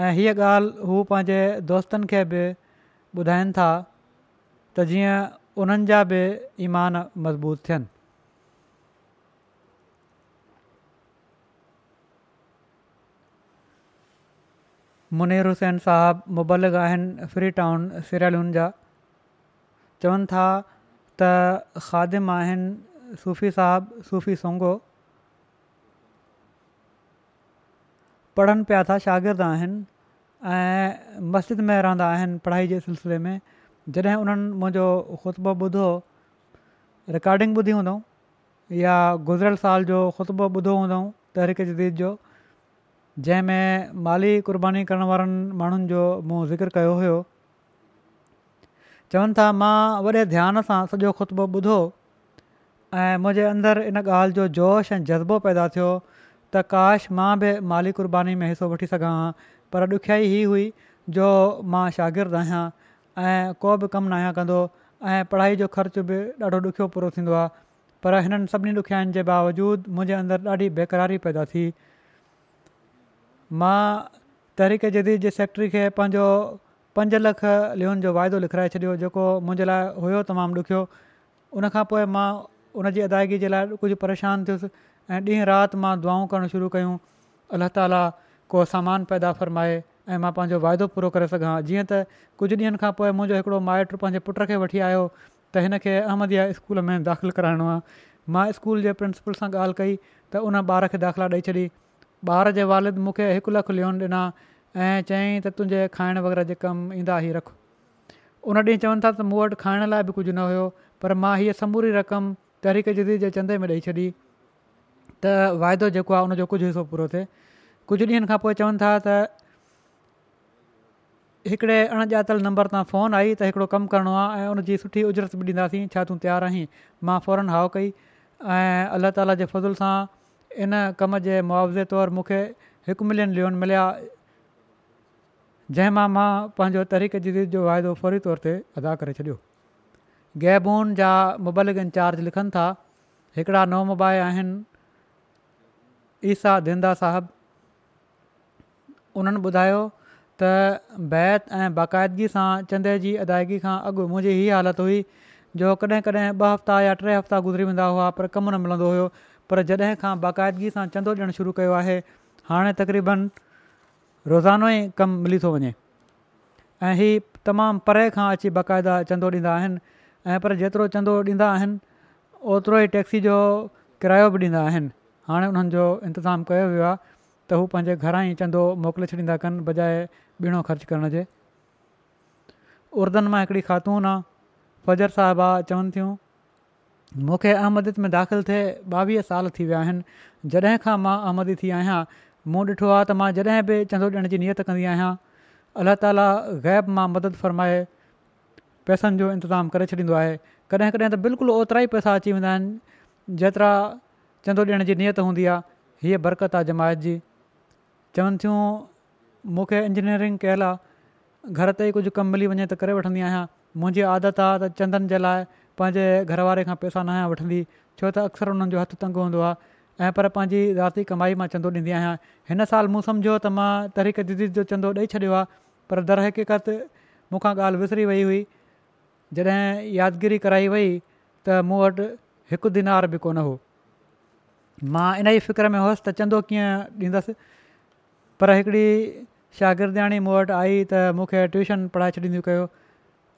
ऐं हीअ ॻाल्हि हू पंहिंजे दोस्तनि खे बि ॿुधाइनि था त जीअं उन्हनि जा बि ईमान मज़बूत थियनि मुनीर हुसैन साहबु मुबलिक आहिनि फ्री टाउन जा चवनि था त ख़ादिम आहिनि सूफ़ी साहबु सुफ़ी सोंगो पढ़नि पिया था शागिर्द आहिनि मस्जिद में रहंदा आहिनि पढ़ाई जे सिलसिले में जॾहिं उन्हनि मुंहिंजो ख़ुतबो ॿुधो रिकॉर्डिंग ॿुधी हूंदऊं या गुज़िरियल साल जो ख़ुतबो ॿुधो हूंदऊं तहरीक जदीद जो जंहिंमें माली क़ुर्बानी करण वारनि माण्हुनि जो मूं ज़िक्र कयो हुयो चवनि था मां वॾे ध्यानु सां सॼो ख़ुतबो ॿुधो ऐं मुंहिंजे अंदरि इन ॻाल्हि जो जोश ऐं जज़्बो पैदा थियो त काश मां बि माली कुर्बानी में हिसो वठी सघां हा पर ॾुखियाई हुई जो मां शागिर्दु आहियां ऐं को बि कमु न आहियां कंदो ऐं पढ़ाई जो ख़र्च बि ॾाढो ॾुखियो पूरो थींदो आहे पर हिननि सभिनी ॾुखियाईनि जे बावजूदि मुंहिंजे अंदरु ॾाढी बेक़रारी पैदा थी मां तरीक़े जदीद जे सेक्ट्री खे पंज लख लिओन जो वाइदो लिखाराए छॾियो जेको मुंहिंजे लाइ हुयो तमामु ॾुखियो उन पोइ मां उन अदायगी जे लाइ कुझु परेशान थियुसि ऐं ॾींहुं राति मां दुआऊं करणु शुरू कयूं अलाह ताला को सामान पैदा फ़रमाए ऐं मां पंहिंजो वाइदो पूरो करे सघां हा जीअं त कुझु ॾींहनि खां पोइ मुंहिंजो हिकिड़ो माइट पंहिंजे पुट खे वठी आयो त हिन खे अहमदया स्कूल में दाख़िलु कराइणो आहे मां स्कूल जे प्रिंसिपल सां ॻाल्हि कई त उन ॿार खे दाख़िला ॾेई छॾी ॿार जे वालिद मूंखे हिकु लखु ऐं चयाईं त तुंहिंजे खाइण वग़ैरह जे कम ईंदा ई रख उन ॾींहुं चवनि था त मूं वटि खाइण लाइ बि कुझु न हुयो पर मां हीअ समूरी रक़म तहरीक जदीद जे चंदे में ॾेई छॾी त वाइदो जेको आहे उनजो कुझु हिसो पूरो थिए कुझु ॾींहनि खां पोइ चवनि था त हिकिड़े अणॼातलु नंबर तां फ़ोन आई त हिकिड़ो कमु करिणो आहे ऐं उन सुठी उजरत बि ॾींदासीं छा तूं तयारु आहीं मां फौरन हाउ कई ऐं अलाह ताला जे फज़ुल सां इन कम जे मुआवज़े तौरु मूंखे मिलियन लोन मिलिया जंहिं मां मां पंहिंजो तरीक़े जीदी जो वाइदो फौरी तौर ते अदा करे छॾियो गैबून जा मोबाइल इंचार्ज लिखनि था हिकिड़ा नओं मोबाइल ईसा दंदा साहिबु उन्हनि ॿुधायो त बैत ऐं बाक़ाइदगीअ सां चंदे जी अदायगी खां अॻु मुंहिंजी इहा हालति हुई जो कॾहिं कॾहिं ॿ हफ़्ता या टे हफ़्ता गुज़री वेंदा हुआ पर कमु न मिलंदो हुयो पर जॾहिं खां बाक़ाइदगीअ सां चंदो ॾियणु शुरू कयो आहे हाणे तक़रीबन रोज़ानो ई कमु मिली थो वञे ऐं ही तमामु परे खां अची बाक़ाइदा चंदो ॾींदा आहिनि ऐं पर जेतिरो चंदो ॾींदा आहिनि ओतिरो ई टॅक्सी जो किरायो बि ॾींदा आहिनि हाणे हुननि जो इंतिज़ाम कयो वियो आहे त हू पंहिंजे घरां ई चंदो मोकिले छॾींदा कनि बजाए ॿीणो ख़र्चु करण जे उरदनि मां हिकिड़ी ख़ातून आहे फजर साहिबा चवनि थियूं मूंखे अहमद में दाख़िलु थिए ॿावीह साल थी विया आहिनि जॾहिं खां मां अहमदी थी आहियां मूं ॾिठो आहे त मां जॾहिं बि चंदो ॾियण जी नियत कंदी आहियां अलाह ताला गैब मां मदद फरमाए पैसनि जो इंतज़ामु करे छॾींदो आहे कॾहिं कॾहिं त बिल्कुलु ओतिरा ई पैसा अची वेंदा आहिनि जेतिरा चंदो ॾियण जी नियत हूंदी आहे हीअ बरकत आहे जमायत जी चवनि थियूं मूंखे इंजीनियरिंग कयल आहे घर ते ई कुझु कमु मिली वञे त करे वठंदी आहियां मुंहिंजी आदत आहे त चंदनि जे लाइ पंहिंजे घरवारे खां न वठंदी छो त अक्सर हुननि जो तंग हूंदो ऐं पर पंहिंजी ज़ाती कमाई मां चंदो ॾींदी आहियां हिन साल मूं सम्झो त मां तरीक़ जदीद जो चंदो ॾेई छॾियो आहे पर दरहक़ीक़त मूंखां ॻाल्हि विसरी वई हुई जॾहिं यादगिरी कराई वई त मूं वटि हिकु दिनार बि कोन हो मां इन ई फ़िक्र में हुअसि त चंदो कीअं ॾींदसि पर हिकिड़ी शागिर्दाणी मूं वटि आई त मूंखे ट्यूशन पढ़ाए छॾींदी कयो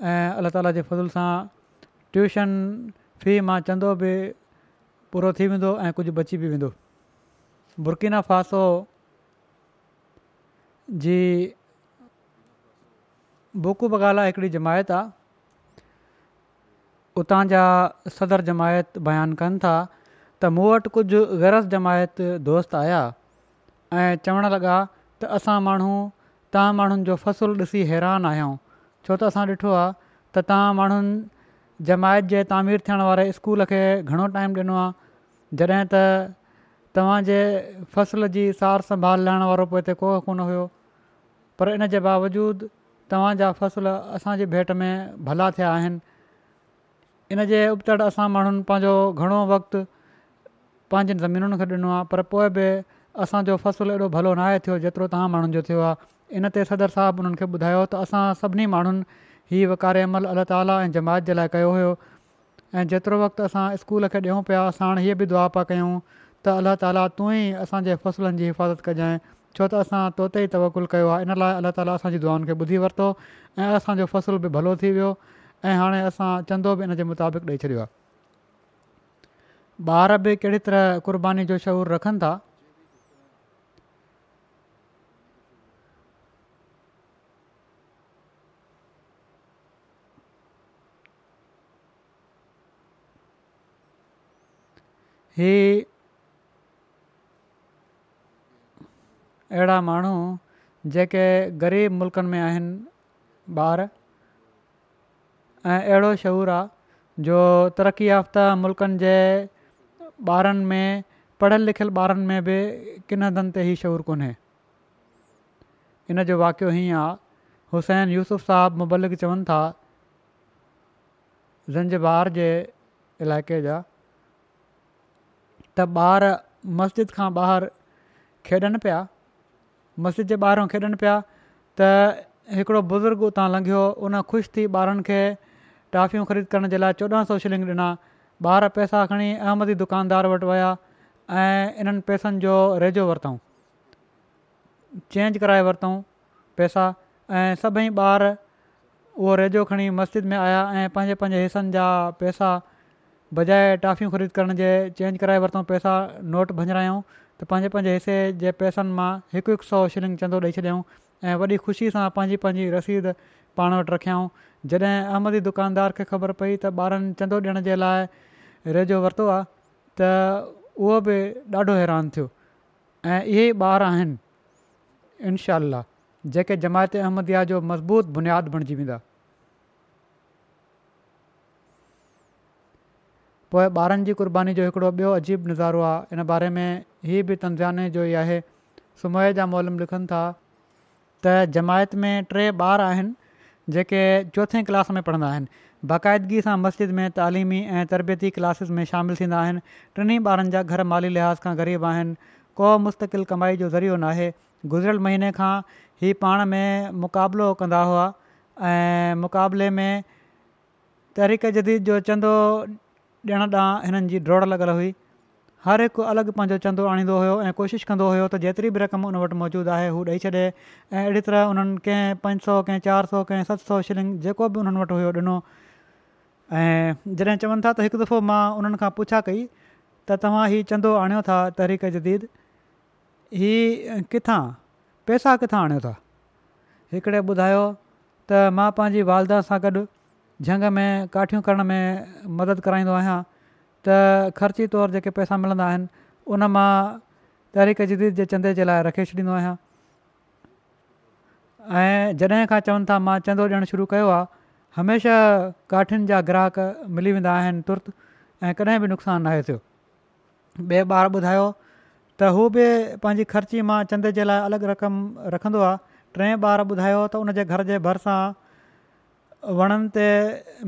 ऐं अलाह ताला जे फज़ुल सां ट्यूशन फ़ी मां चंदो बि पूरो थी वेंदो ऐं कुझु बची बि वेंदो बुरकिना फासो जी बुकू बगाला हिकिड़ी जमायत आहे उतां जा सदर जमायत बयानु कनि था त मूं वटि कुझु गैरस जमायत दोस्त आया ऐं चवणु लॻा त असां माण्हू तव्हां माण्हुनि जो फ़सुलु ॾिसी हैरान आहियूं छो त असां ॾिठो आहे त तव्हां माण्हुनि जमायत जे तामीर थियण वारे स्कूल खे घणो टाइम ॾिनो आहे जॾहिं त तव्हांजे फ़सुलु जी सार संभाल लहण वारो पोइ हिते कोन हुओ पर इन जे बावजूदि तव्हांजा फ़सुल असांजी भेट में भला थिया आहिनि इन जे उपतर असां माण्हुनि पंहिंजो घणो वक़्तु पंहिंजनि ज़मीनुनि खे ॾिनो आहे पर पोइ बि असांजो भलो न आहे थियो जेतिरो तव्हां माण्हुनि जो थियो आहे इन ते सदर साहब उन्हनि खे ॿुधायो त असां सभिनी हीउ वकार अमल अलाह ताली ऐं जमायत जे लाइ कयो हुयो ऐं जेतिरो वक़्तु असां स्कूल खे ॾियूं पिया असां हाणे हीअ बि दुआ पिया कयूं त अलाह ताला तू ई असांजे फ़सुलनि जी हिफ़ाज़त कजांइ छो त असां तोते ई तवकुल कयो आहे इन लाइ अलाह ताला असांजी दुआनि खे ॿुधी वरितो ऐं असांजो फसल बि भलो थी वियो ऐं हाणे असां चंदो बि इनजे मुताबिक़ ॾेई छॾियो आहे ॿार बि कहिड़ी तरह क़ुर्बानी जो रखनि था ही अहिड़ा माण्हू जेके ग़रीब मुल्क़नि में आहिनि ॿार ऐं अहिड़ो शहूर आहे जो तरक़ी याफ़्ता मुल्क़नि जे ॿारनि में पढ़ियल लिखियल ॿारनि में बि किन हंधनि ते ई शौर कोन्हे इन जो वाक़ियो हीअं आहे हुसैन यूसुफ़ साहबु मुबलिक चवनि था ज़ंजबार बाहिर जे इलाइक़े जा त ॿार मस्जिद खां ॿाहिरि खेॾनि पिया मस्जिद जे ॿाहिरां खेॾनि पिया त हिकिड़ो बुज़ुर्ग उतां लंघियो उन ख़ुशि थी ॿारनि खे ख़रीद करण जे लाइ चोॾहं सौ शिलिंग ॾिना ॿार पैसा खणी अहमदी दुकानदार वटि विया ऐं इन्हनि पैसनि जो रेजो वरितऊं चेंज कराए वरितऊं पैसा ऐं सभई ॿार उहो रेजो खणी मस्जिद में आया ऐं पंहिंजे पंहिंजे हिसनि जा बजाए टॉफियूं ख़रीद करण जे चेंज कराए वरितऊं पैसा नोट भंजरायूं त पंहिंजे पंहिंजे हिसे जे पैसनि मां हिकु हिकु सौ शिलिंग चंदो ॾेई छॾियऊं ऐं वॾी ख़ुशी सां पंहिंजी पंहिंजी रसीद पाण वटि रखियाऊं जॾहिं अहमदी दुकानदार खे ख़बर पई त ॿारनि चंदो ॾियण जे लाइ रेजो वरितो आहे त उहो बि ॾाढो हैरान थियो ऐं इहे ॿार आहिनि इनशा जेके जमायत अहमदिया जो मज़बूत बुनियादु बणिजी वेंदा पोइ ॿारनि जी क़ुर्बानी जो हिकिड़ो ॿियो अजीब नज़ारो आहे इन बारे में हीअ बि तनज़ाने जो ई आहे सुमह जा मोलम लिखनि था त जमायत में टे ॿार आहिनि जेके चौथे क्लास में पढ़ंदा आहिनि बाक़ाइदगी सां मस्जिद में तइलीमी ऐं तरबियती क्लासिस में शामिलु थींदा आहिनि टिनी ॿारनि जा घर माली लिहाज़ खां ग़रीब आहिनि को मुस्तक़िल कमाई जो ज़रियो न आहे गुज़िरियल महीने खां ही पाण में मुक़ाबिलो कंदा हुआ ऐं मुक़ाबले में तरीक़े जदीद जो चंदो ॾिण ॾांहुं हिननि जी ड्रोड़ लॻल हुई हर हिकु अलॻि पंहिंजो चंदो आणींदो हुयो ऐं कोशिशि कंदो हुयो त जेतिरी बि रक़म उन वटि मौजूदु आहे हू ॾेई छॾे ऐं अहिड़ी तरह उन्हनि कंहिं पंज सौ कंहिं चारि सौ कंहिं सत सौ शिलिंग जेको बि उन्हनि वटि हुयो ॾिनो ऐं जॾहिं चवनि था त हिकु दफ़ो मां उन्हनि खां पुछा कई त तव्हां हीउ चंदो आणियो था तहरीक जदीद हीअ किथां पैसा किथां आणियो था हिकिड़े ॿुधायो त मां पंहिंजी वालदा सां गॾु झंग में काठियूं करण में मदद कराईंदो आहियां त ख़र्ची तौरु जेके पैसा मिलंदा आहिनि उन मां तरीक़े जदीद जे चंदे जे लाइ रखे छॾींदो आहियां ऐं जॾहिं खां चवनि था मां चंदो ॾियणु शुरू कयो आहे हमेशह काठियुनि जा ग्राहक मिली वेंदा आहिनि तुर्त ऐं कॾहिं बि नुक़सानु नाहे थियो ॿिए ॿार ॿुधायो त हू बि पंहिंजी ख़र्ची मां चंदे जे लाइ अलॻि रक़म रखंदो आहे टे ॿार ॿुधायो त घर जे भरिसां वणनि ते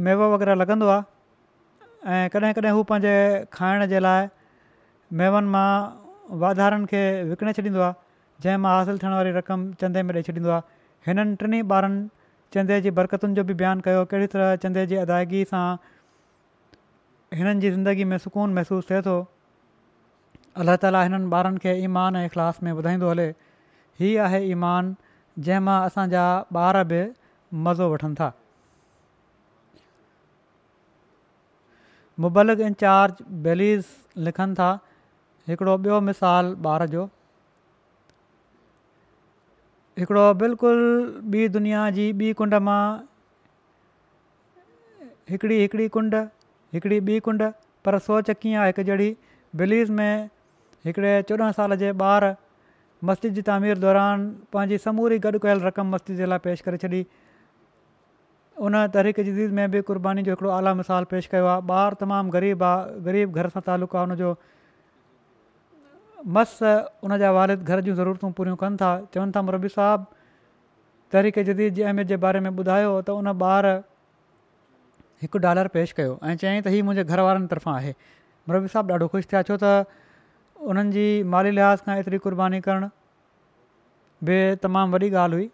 मेव वग़ैरह लॻंदो आहे ऐं कॾहिं कॾहिं हू पंहिंजे खाइण जे लाइ मेवनि मां वाधारनि खे विकिणे छॾींदो आहे जंहिं मां हासिलु थियण वारी रक़म चंदे में ॾेई छॾींदो आहे हिननि टिनी ॿारनि चंदे जी बरक़तुनि जो बि बयानु कयो कहिड़ी तरह चंदे जी अदायगी सां हिननि जी ज़िंदगी में सुकून महिसूसु थिए थो अल्ला तालि हिननि ॿारनि खे ईमान ऐं इख़लास में ॿुधाईंदो हले हीअ आहे ईमान जंहिं असांजा ॿार बि मज़ो वठनि था मुबलिक इंचार्ज बेलीस लिखनि था हिकिड़ो ॿियो मिसाल ॿार जो हिकिड़ो बिल्कुलु ॿी दुनिया जी ॿी कुंड मां हिकिड़ी हिकिड़ी कुंड हिकिड़ी ॿी कुंड पर सोच कीअं आहे हिकु जहिड़ी बेलीज़ में हिकिड़े चोॾहं साल जे ॿार मस्जिद जी तामीर दौरान पंहिंजी समूरी गॾु कयल रक़म मस्जिद जे लाइ पेश करे छॾी उन तहरीक जदीद में बि क़ुर्बानी जो हिकिड़ो आला मिसाल पेश कयो आहे ॿार तमामु ग़रीब आहे ग़रीब घर सां तालुक़ु आहे उनजो मस्तु उन जा वारिद घर जूं ज़रूरतूं पूरियूं कनि था चवनि था मुरबी साहिबु तहरीक जदीद जी अहमियत जे बारे में ॿुधायो त उन ॿारु हिकु डॉलर पेश कयो ऐं चयाईं त हीअ मुंहिंजे घर वारनि तरफ़ां आहे मुरबी साहिबु ॾाढो ख़ुशि थिया छो त उन्हनि माली लिहाज़ खां एतिरी क़ुर्बानी करणु बि तमामु वॾी ॻाल्हि हुई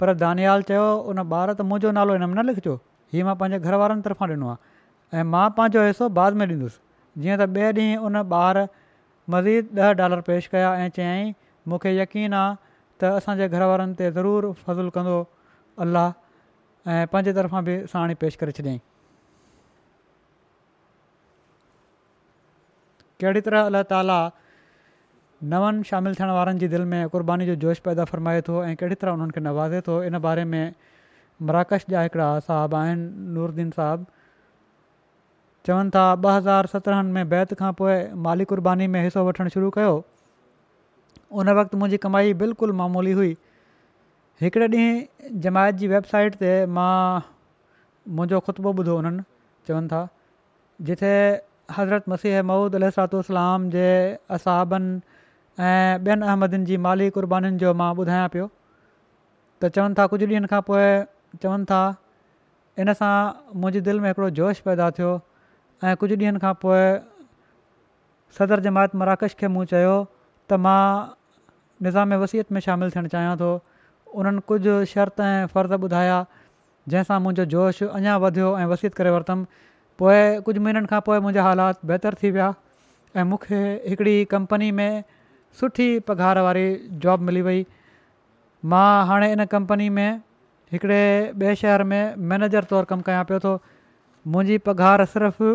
पर दानियाल चयो उन ॿार त मुंहिंजो नालो हिन में न लिखिजो हीअ मां पंहिंजे घरवारनि तरफ़ां ॾिनो आहे ऐं मां पंहिंजो हिसो बाद में ॾींदुसि जीअं त ॿिए ॾींहुं उन ॿार मज़ीद ॾह डॉलर पेश कया ऐं चयाई मूंखे यकीन आहे त असांजे घरवारनि ते ज़रूरु फज़लु कंदो अलाह ऐं पंहिंजे तरफ़ा बि साणी पेश करे छॾियांई कहिड़ी तरह अलाह ताला नवनि शामिलु थियण वारनि जी दिलि में क़ुर्बानी जो जोश पैदा फ़रमाए थो ऐं कहिड़ी तरह उन्हनि खे नवाज़े थो इन बारे में मराकश जा हिकिड़ा असाब आहिनि नूरदीन साहब चवनि था ॿ हज़ार सत्रहंनि में बैत खां पोइ माली क़ुर्बानी में हिसो वठणु शुरू कयो उन वक़्तु मुंहिंजी कमाई बिल्कुलु मामूली हुई हिकिड़े ॾींहुं जमायत जी वेबसाइट ते मां मुंहिंजो ख़ुतबो ॿुधो हुननि चवनि था जिथे हज़रत मसीह महूद अलातलाम जे असहाबनि ऐं ॿियनि अहमदियुनि जी माली क़ुर्बानीुनि जो मां ॿुधायां पियो त चवनि था कुझु ॾींहनि खां पोइ चवनि था इन सां मुंहिंजे दिलि में हिकिड़ो जोश पैदा थियो ऐं कुझु खां पोइ सदर जमायत मराकश खे मूं चयो त मां निज़ाम वसियत में शामिलु थियणु चाहियां थो उन्हनि कुझु शर्त ऐं फ़र्ज़ ॿुधाया जंहिंसां मुंहिंजो जोश अञा वधियो ऐं वसियत करे वरितमि पोइ कुझु महीननि खां पोइ मुंहिंजा हालात बहितरु थी विया ऐं मूंखे हिकिड़ी कंपनी में सुठी पघार वारी जॉब मिली वई मां हाणे इन कंपनी में हिकिड़े ॿिए शहर में मैनेजर तौरु कमु कयां पियो थो मुंहिंजी पघार सिर्फ़ु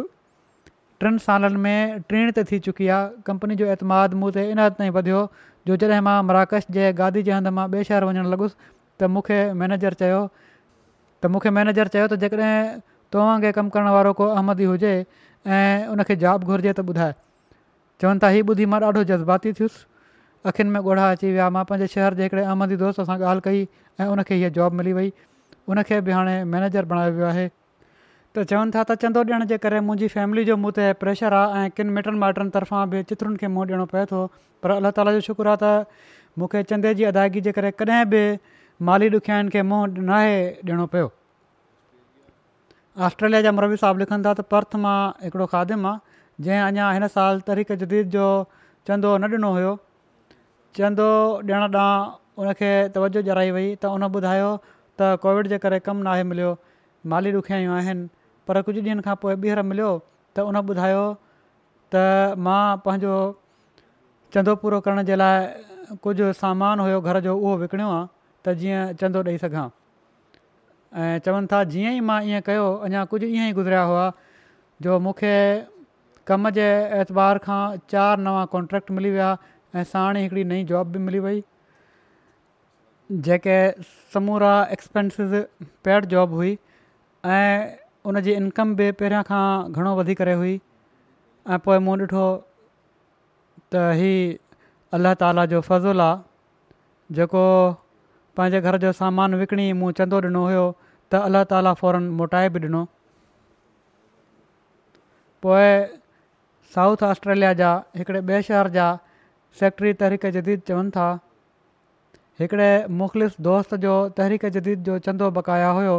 टिनि सालनि में टीण ते थी चुकी आहे कंपनी जो एतमाद मूं ते इन हद ताईं वधियो जो जॾहिं मां मराकश जे गादी जे हंधि मां ॿिए शहर वञणु लॻुसि त मूंखे मैनेजर चयो त मूंखे मैनेजर चयो त जेकॾहिं तव्हांखे कमु करण वारो को अहमदी हुजे ऐं उनखे जॉब घुरिजे त ॿुधाए चवनि था हीउ ॿुधी मां ॾाढो जज़्बाती थियुसि अखियुनि में ॻोढ़ा अची विया मां पंहिंजे शहर जे हिकिड़े अहमदी दोस्त सां ॻाल्हि कई ऐं उनखे हीअ जॉब मिली वई हुनखे बि हाणे मैनेजर बणायो वियो आहे त चवनि था त चंदो ॾियण जे करे मुंहिंजी फैमिली जो मूं ते प्रेशर आहे ऐं किन मिटनि माइटनि तरफ़ां बि चित्रुनि खे मुंहुं ॾियणो पए थो पर अलाह ताला जो शुक्र आहे त मूंखे चंदे जी अदायगी जे करे कॾहिं बि माली ॾुखियाईन खे मुंहुं नाहे ॾियणो पियो ऑस्ट्रेलिया जा मरवी साहबु लिखनि था त पर्थ मां हिकिड़ो खादिम आहे जंहिं अञा हिन साल तरीक़े जदीद जो चंदो न ॾिनो हुयो चंदो ॾियणु ॾांहुं उनखे तवजो जराई वई त उन ॿुधायो त कोविड जे करे कमु नाहे मिलियो माली ॾुखियाई आहिनि पर कुझु ॾींहंनि खां पोइ ॿीहर मिलियो त उन ॿुधायो त मां पंहिंजो चंदो पूरो करण जे लाइ कुझु सामान हुयो घर जो उहो विकणियो आहे त जीअं चंदो ॾेई सघां ऐं चवनि था जीअं ई मां ईअं कयो अञा कुझु ईअं ई गुज़रिया हुआ जो मूंखे कम जे एतबार खां चारि नवां कॉन्ट्रेक्ट मिली विया ऐं साणी हिकिड़ी नई जॉब बि मिली वई जेके समूरा एक्सपेंसेस पेड जॉब हुई ऐं उन इनकम बि पहिरियां खां घणो वधी करे हुई ऐं पोइ मूं ॾिठो त ही अलाह ताला जो फज़ुलु आहे जेको पंहिंजे घर जो सामान विकिणी मूं चंदो ॾिनो हुयो त अल्ला ताला फौरन मोटाए बि ॾिनो पोइ साउथ ऑस्ट्रेलिया जा हिकिड़े ॿिए शहर जा सेक्रेटरी तहरीक जदीद चवनि था हिकिड़े मुख़्तलिफ़ दोस्त जो तहरीक जदीद जो चंदो बकाया हुयो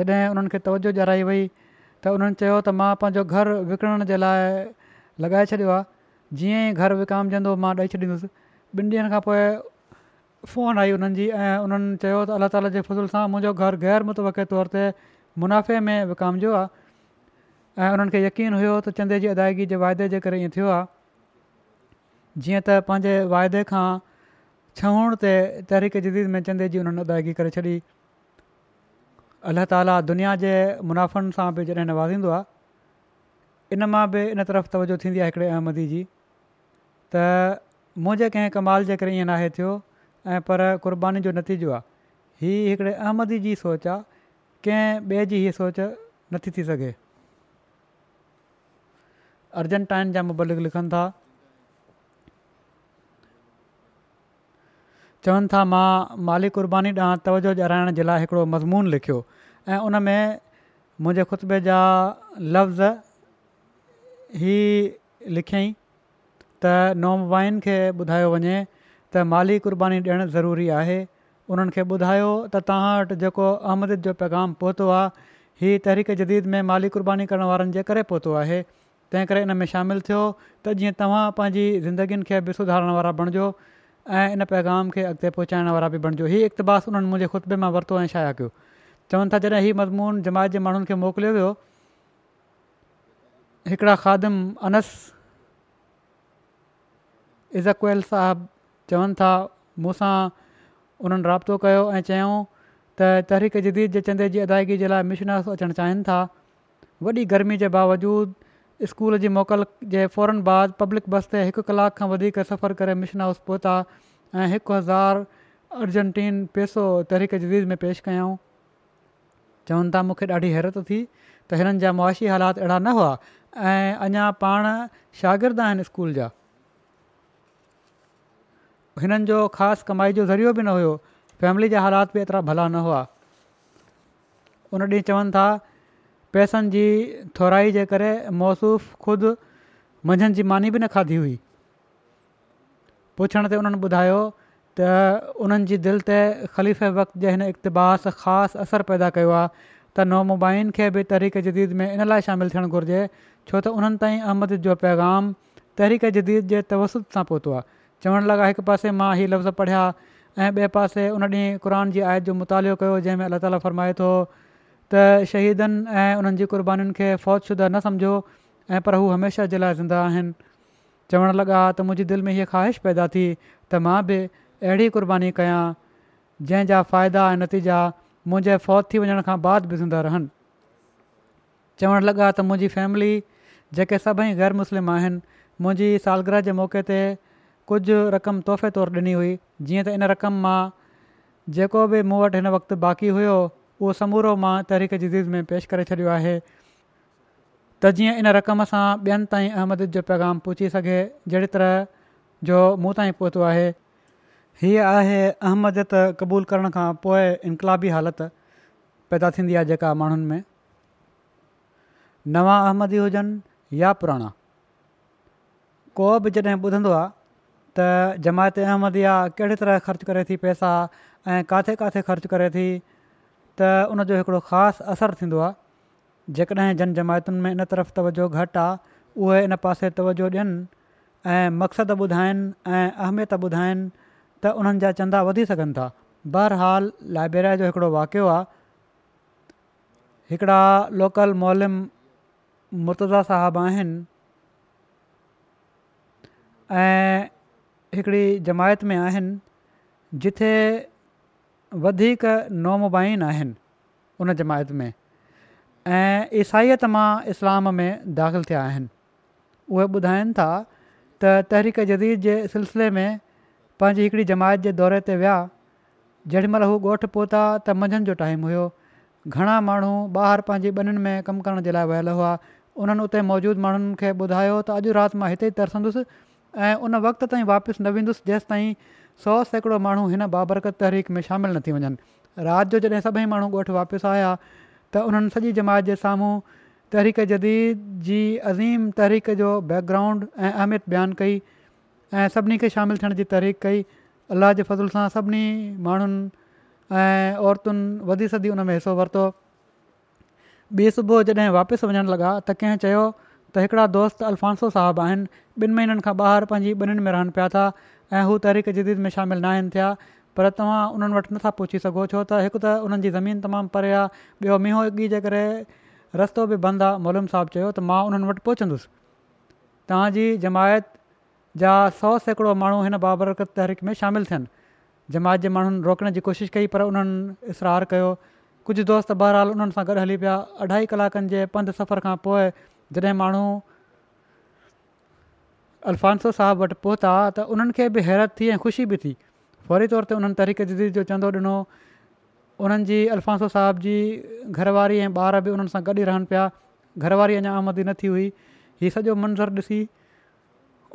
जॾहिं उन्हनि खे तवजो ॾियाराई वई त उन्हनि चयो त मां पंहिंजो घरु विकिणण जे लाइ लॻाए छॾियो आहे जीअं ई घरु विकामजंदो मां ॾेई छॾींदुसि ॿिनि ॾींहंनि खां पोइ फ़ोन आई हुननि जी ऐं उन्हनि चयो त अलाह ताला जे फज़ूल सां मुंहिंजो घरु ग़ैर मुतव तौर ते मुनाफ़े में विकामिजो आहे ऐं उन्हनि खे यकीन हुयो त चंदे जी अदायगी जे वाइदे जे करे ईअं थियो आहे जीअं त पंहिंजे वाइदे खां छहूण ते तरीक़े जदीद में चंदे जी उन्हनि अदायगी करे छॾी अलाह ताला दुनिया जे मुनाफ़नि सां बि जॾहिं नवाज़ींदो आहे इन मां बि इन तरफ़ तवजो थींदी आहे हिकिड़े अहमदी जी त मुंहिंजे कंहिं कमाल जे करे ईअं नाहे थियो ऐं पर कुर्बानी जो नतीजो आहे हीअ हिकिड़े अहमदी जी सोच आहे कंहिं ॿिए जी हीअ सोच नथी थी सघे अर्जनटाइन जा मुबलिक लिखनि था चवनि था मां माली क़ुर्बानी ॾांहुं तवजो ॼाइण जे लाइ हिकिड़ो मज़मून लिखियो ऐं उन में मुंहिंजे ख़ुतबे जा लफ़्ज़ ई लिखियई त नौमाइन खे ॿुधायो वञे त माली क़ुर्बानी ॾियणु ज़रूरी आहे उन्हनि खे ॿुधायो त तव्हां वटि जेको अहमद जो पैगाम पहुतो आहे हीउ तहरीक जदीद में माली क़ुर्बानी करण वारनि जे करे पहुतो आहे तंहिं करे इन में शामिलु थियो त जीअं तव्हां पंहिंजी ज़िंदगीनि खे बि सुधारण वारा बणिजो ऐं इन पैगाम खे अॻिते पहुचाइण वारा बि बणिजो हीअ इक़्तिबास उन्हनि मुंहिंजे ख़ुतबे मां वरितो ऐं शाया कयो चवनि था जॾहिं हीउ मज़मून जमायत जे माण्हुनि खे मोकिलियो वियो हिकिड़ा खादम अनस इज़कुएल साहब चवनि था मूं सां उन्हनि राब्तो कयो ऐं चयऊं त तहरीक जदीद जे चंदे जी अदायगी जे लाइ मिशनास अचणु चाहिनि था वॾी गर्मी जे बावजूदि स्कूल जी मोकल जे फौरन बाद पब्लिक बस ते हिकु कलाक खां वधीक सफ़र करे मिशन हाउस पहुता ऐं हिकु हज़ार अर्जेंटीन पैसो तहरीक जज़वीज़ में पेश कयऊं चवनि था मूंखे ॾाढी हैरत थी त हिननि जा मुआशी हालात अहिड़ा न हुआ ऐं अञा पाण शागिर्द आहिनि स्कूल जा हिननि जो ख़ासि कमाई जो ज़रियो बि न हुयो फैमिली जा हालात बि एतिरा भला न हुआ उन ॾींहुं चवनि था पैसनि जी थोराई जे करे मौसूफ़ु ख़ुदि मंझंदि जी मानी बि न खाधी हुई पुछण ते उन्हनि ॿुधायो त उन्हनि जी दिलि ते ख़लीफ़े वक़्त जे हिन इक़्तिबाहास ख़ासि असरु पैदा कयो आहे त नामुबाइन खे बि तहरीक जदीद में इन लाइ शामिलु थियणु घुरिजे छो त उन्हनि ताईं अहमद जो पैगाम तहरीक़ जदीद जे तवसु सां पहुतो आहे चवणु लॻा हिकु पासे मां हीउ लफ़्ज़ पढ़िया ऐं ॿिए पासे उन ॾींहुं क़ुर जी आयत जो मुतालियो कयो जंहिंमें अलाह ताला फरमाए थो त शहीदनि ऐं उन्हनि जी क़ुर्बानीुनि खे फ़ौजशुदा न सम्झो ऐं पर हू हमेशह जे लाइ ज़िंदा आहिनि चवणु लॻा त मुंहिंजी दिलि में हीअ ख़्वाहिश पैदा थी त मां बि अहिड़ी क़ुर्बानी कयां जंहिंजा फ़ाइदा ऐं नतीजा मुंहिंजे फ़ौज थी वञण खां बाद बि ज़िंदा रहनि चवणु लॻा त मुंहिंजी फैमिली जेके सभई ग़ैर मुस्लिम आहिनि मुंहिंजी सालगिरह जे मौके ते कुझु रक़म तोहफ़े तौरु ॾिनी हुई जीअं त इन रक़म मां जेको बि मूं वटि हिन वक़्तु बाक़ी हुयो उहो समूरो मां तहरीक जुज़ीद में पेश करे छॾियो आहे त जीअं इन रक़म सां ॿियनि ताईं अहमद जो पैगाम पहुची सघे जहिड़ी तरह जो मूं ताईं पहुतो आहे हीअ आहे त क़बूल करण खां पोइ इनकलाबी हालति पैदा थींदी आहे जेका माण्हुनि में नवा अहमदी हुजनि या पुराणा को बि जॾहिं ॿुधंदो आहे त जमायत अहमदी आहे कहिड़ी तरह ख़र्चु करे थी पैसा ऐं किथे किथे ख़र्चु करे थी त उनजो हिकिड़ो ख़ासि असरु थींदो आहे जेकॾहिं जन जमायतुनि में इन तरफ़ तवजो घटि आहे उहे इन पासे तवजो ॾियनि ऐं मक़्सदु ॿुधाइनि ऐं अहमियत ॿुधाइनि त उन्हनि जा चंदा वधी सघनि था बहरहाल लाइब्रेरी जो हिकिड़ो वाक़ियो आहे हिकिड़ा लोकल मोलिम मुर्तज़ा साहबु आहिनि ऐं जमायत में आहिनि जिथे वधीक नमुबाइन आहिनि उन जमायत में ऐं ईसाईत मां इस्लाम में दाख़िल थिया आहिनि उहे ॿुधाइनि था त तहरीक जदीद जे सिलसिले में पंहिंजी हिकिड़ी जमायत जे दौरे ते विया जेॾीमहिल हू ॻोठु पहुता त मंझंदि जो टाइम हुयो घणा माण्हू ॿाहिरि पंहिंजी ॿञनि में कमु करण जे लाइ वियल हुआ उन्हनि उते मौजूदु माण्हुनि खे ॿुधायो त अॼु राति मां हिते ई तरसंदुसि ऐं उन वक़्त ताईं वापसि न वेंदुसि जेसि सौ सैकड़ो माण्हू हिन बाबरकत तहरीक में शामिलु न थी वञनि राति जो जॾहिं सभई माण्हू ॻोठु वापसि आया त उन्हनि सॼी जमात जे साम्हूं तहरीक जदीद जी अज़ीम तहरीक जो बैकग्राउंड ऐं अहमियत बयानु कई ऐं सभिनी खे शामिलु थियण जी तहरीक कई अलाह जे फज़ुल सां सभिनी माण्हुनि ऐं औरतुनि वधी सदी उन में हिसो वरितो ॿिए सुबुह जॾहिं वापसि वञणु लॻा त कंहिं चयो त हिकिड़ा दोस्त अल्फांसो साहबु आहिनि ॿिनि महीननि खां ॿाहिरि पंहिंजी ॿिन्हिनि में रहनि पिया था ऐं हू तहरीक जदीद में शामिलु न आहिनि थिया पर तव्हां उन्हनि वटि नथा पहुची सघो छो त हिकु त हुननि जी ज़मीन तमामु परे आहे ॿियो मींहं एगी जे करे रस्तो बि बंदि आहे मोलम साहिबु चयो त मां उन्हनि वटि पहुचंदुसि तव्हांजी जमायत जा सौ सैकड़ो माण्हू हिन बाबरकत तहरीक में शामिलु थियनि जमायत जे माण्हुनि रोकण जी कोशिशि कई पर उन्हनि इसरार कयो कुझु दोस्त बहरहाल उन्हनि सां गॾु हली पिया अढाई कलाकनि जे सफ़र खां पोइ जॾहिं अल्फ़ांसो साहिबु वटि पहुता त उन्हनि खे बि हैरत थी ऐं ख़ुशी बि थी फौरी तौर ते उन्हनि तरीक़े जदीद जो चंदो ॾिनो उन्हनि जी अल्फांसो साहिब जी घरवारी ऐं ॿार बि उन्हनि सां गॾु ई रहनि पिया घरवारी अञां आमदी न थी हुई हीउ सॼो मंज़रु ॾिसी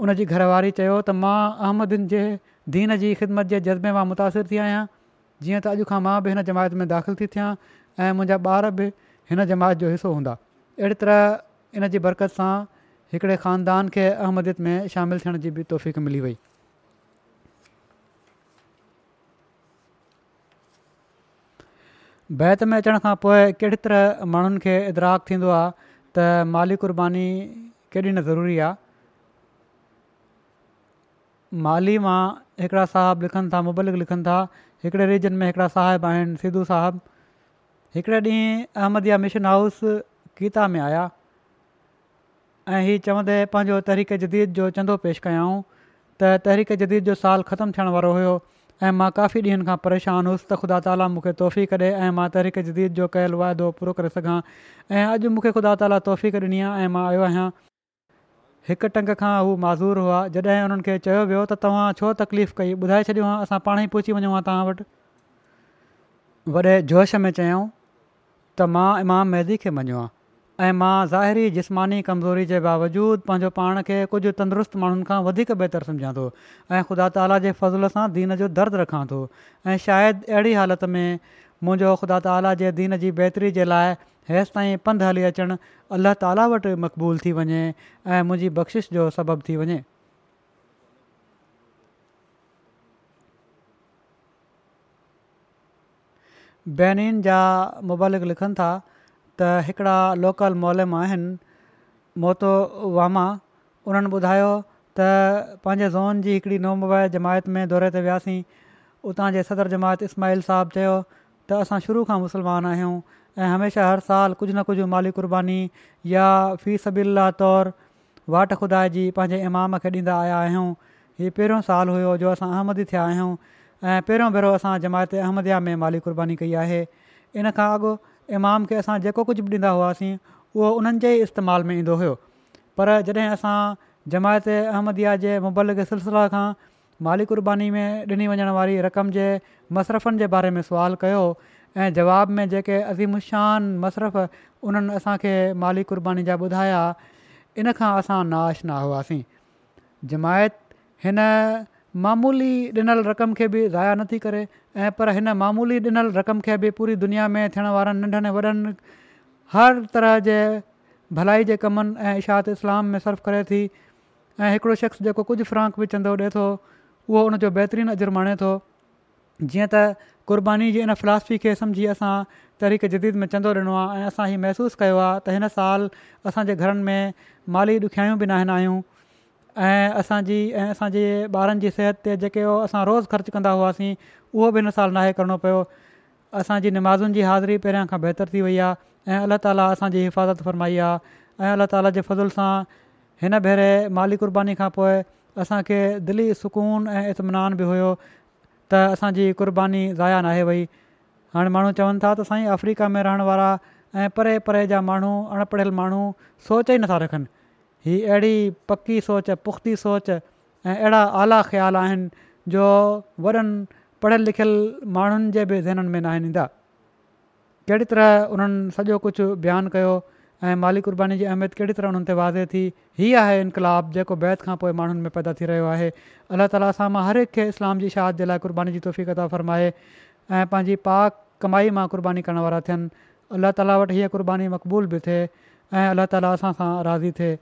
उन जी घरवारी चयो त मां अहमदन जे दीन जी ख़िदमत जे जज़्बे मां मुतासिर थी आहियां जीअं त अॼु खां मां बि हिन जमायत में दाख़िल थी थियां ऐं मुंहिंजा ॿार बि हिन जमायत जो हिसो हूंदा अहिड़ी तरह इन जी बरकत सां हिकिड़े ख़ानदान खे अहमदियत में शामिलु थियण जी बि तोहफ़ मिली वई बैत में अचण खां पोइ कहिड़े तरह माण्हुनि खे इदराक थींदो आहे त माली क़ुर्बानी केॾी न ज़रूरी आहे माली मां हिकिड़ा साहिब लिखनि था मुबलिक लिखनि था हिकिड़े रीजन में हिकिड़ा साहिब आहिनि सिधू साहिबु हिकिड़े ॾींहुं अहमदिया मिशन हाउस कीता में आया ऐं हीअ चवंदे पंहिंजो तहरीक जदीद जो चंदो पेश कयाऊं त तहरीक़ जदीद जो साल ख़तमु थियण वारो हुयो ऐं मां काफ़ी ॾींहनि खां परेशान हुउसि त ख़ुदा ताला मूंखे तोहफ़ी करे ऐं मां तहरीक़ जदीद जो कयलु वाइदो पूरो करे सघां ऐं अॼु मूंखे ख़ुदा ताला तोहफ़ी ॾिनी आहे मां आयो आहियां हिकु टंग खां हू माज़ूर हुआ जॾहिं हुननि खे चयो वियो त तव्हां छो तकलीफ़ कई ॿुधाए छॾियो हा असां पाणेई पुछी वञूं हा तव्हां वटि वॾे जोश में चयऊं त इमाम खे मञियो ऐं मां ज़ाहिरी जिस्मानी कमज़ोरी जे बावजूदु पंहिंजो पाण खे कुझु तंदुरुस्त माण्हुनि खां वधीक बहितरु सम्झां थो ऐं ख़ुदा ताला जे फज़ल सां दीन जो दर्दु रखां थो ऐं शायदि अहिड़ी हालति में मुंहिंजो ख़ुदा ताला जे दीन जी बहितरी जे लाइ हेसि ताईं पंधु हली अचणु अलाह ताला वटि मक़बूल थी वञे ऐं मुंहिंजी बख़्शिश जो सबबु थी वञे बेनिन जा मुबालिक लिखनि था त हिकिड़ा लोकल मोलम आहिनि मोहतो वामा उन्हनि ॿुधायो त पंहिंजे ज़ोन जी हिकिड़ी नवमै जमायत में दौरे ते वियासीं उतां जे सदर जमायत इस्माइल साहिबु चयो त असां शुरू खां मुसलमान आहियूं ऐं हमेशह हर साल कुझु न कुझु माली क़ुर्बानी या फी सबीला तौरु वाट खुदा जी पंहिंजे इमाम खे ॾींदा आया आहियूं हीउ पहिरियों सालु हुयो जो असां अहमद थिया आहियूं ऐं पहिरियों भेरो असां जमायत अहमदया में माली क़ुर्बानी कई आहे इन खां अॻु इमाम खे असां जेको कुझु बि ॾींदा हुआसीं उहो उन्हनि जे इस्तेमाल में ईंदो हुयो पर जॾहिं असां जमायत अहमदिया जे मुबलिक सिलसिले खां माली क़ुर्बानी में ॾिनी वञण वारी रक़म जे मसरफ़नि जे बारे में सुवाल कयो ऐं जवाब में जेके अज़ीमुशान मसरफ़ उन्हनि असांखे माली क़ुर्बानी जा ॿुधाया इन खां असां नाश ना हुआसीं जमायत हिन मामूली ॾिनल रक़म खे बि ज़ाया नथी करे ऐं पर हिन मामूली ॾिनल रक़म खे बि पूरी दुनिया में थियण वारनि नंढनि ऐं वॾनि हर तरह जे भलाई जे कमनि ऐं इशा इस्लाम में सर्फ करे थी ऐं हिकिड़ो शख़्स जेको कुझु फ़्रांक बि चंदो ॾिए थो उहो उनजो बहितरीनु अजुर्माणे थो जीअं त क़ुर्बानी जी इन फिलासफ़ी खे समुझी असां तरीक़े जदीद में चंदो ॾिनो आहे ऐं असां हीअ महसूसु कयो आहे त हिन साल असांजे घरनि में माली ॾुखियाई बि न आहिनि आहियूं ऐं असांजी ऐं असांजे ॿारनि जी सिहत ते जेके असां रोज़ु ख़र्चु कंदा हुआसीं उहो बि हिन साल नाहे करिणो पियो असांजी नमाज़ुनि जी हाज़िरी पहिरियां खां बहितर थी वई आहे ऐं अलाह ताला असांजी हिफ़ाज़त फ़रमाई आहे ऐं अलाह ताला जे फज़ुल सां हिन भेरे माली क़ुर्बानी खां पोइ असांखे दिली सुकून ऐं इतमनान बि हुयो त असांजी क़ुर्बानी ज़ाया नाहे वई हाणे माण्हू चवनि था त साईं अफ्रीका में रहण वारा ऐं परे परे जा माण्हू अनपढ़ियल माण्हू सोच ई नथा रखनि हीअ अहिड़ी पकी सोच पुख़्ती सोच ऐं अहिड़ा आला ख़्याल आहिनि जो वॾनि पढ़ियल लिखियल माण्हुनि जे बि ज़हननि में न आहिनि ईंदा कहिड़ी तरह उन्हनि सॼो कुझु बयानु कयो ऐं माली क़ुर्बानी जी अहमियत कहिड़ी तरह हुननि ते वाज़े थी हीअ आहे इनकलाब जेको बैत खां पोइ माण्हुनि में पैदा थी रहियो आहे अलाह ताला सां मां हर हिकु खे इस्लाम जी शाहद जे लाइ क़ुर्बानी जी तोफ़ी कदा फ़रमाए ऐं पंहिंजी पाक कमाई मां क़ुर्बानी करण वारा थियनि अलाह ताला वटि हीअ क़ुर्बानी मक़बूल बि थिए ऐं अलाह ताला असां सां राज़ी थिए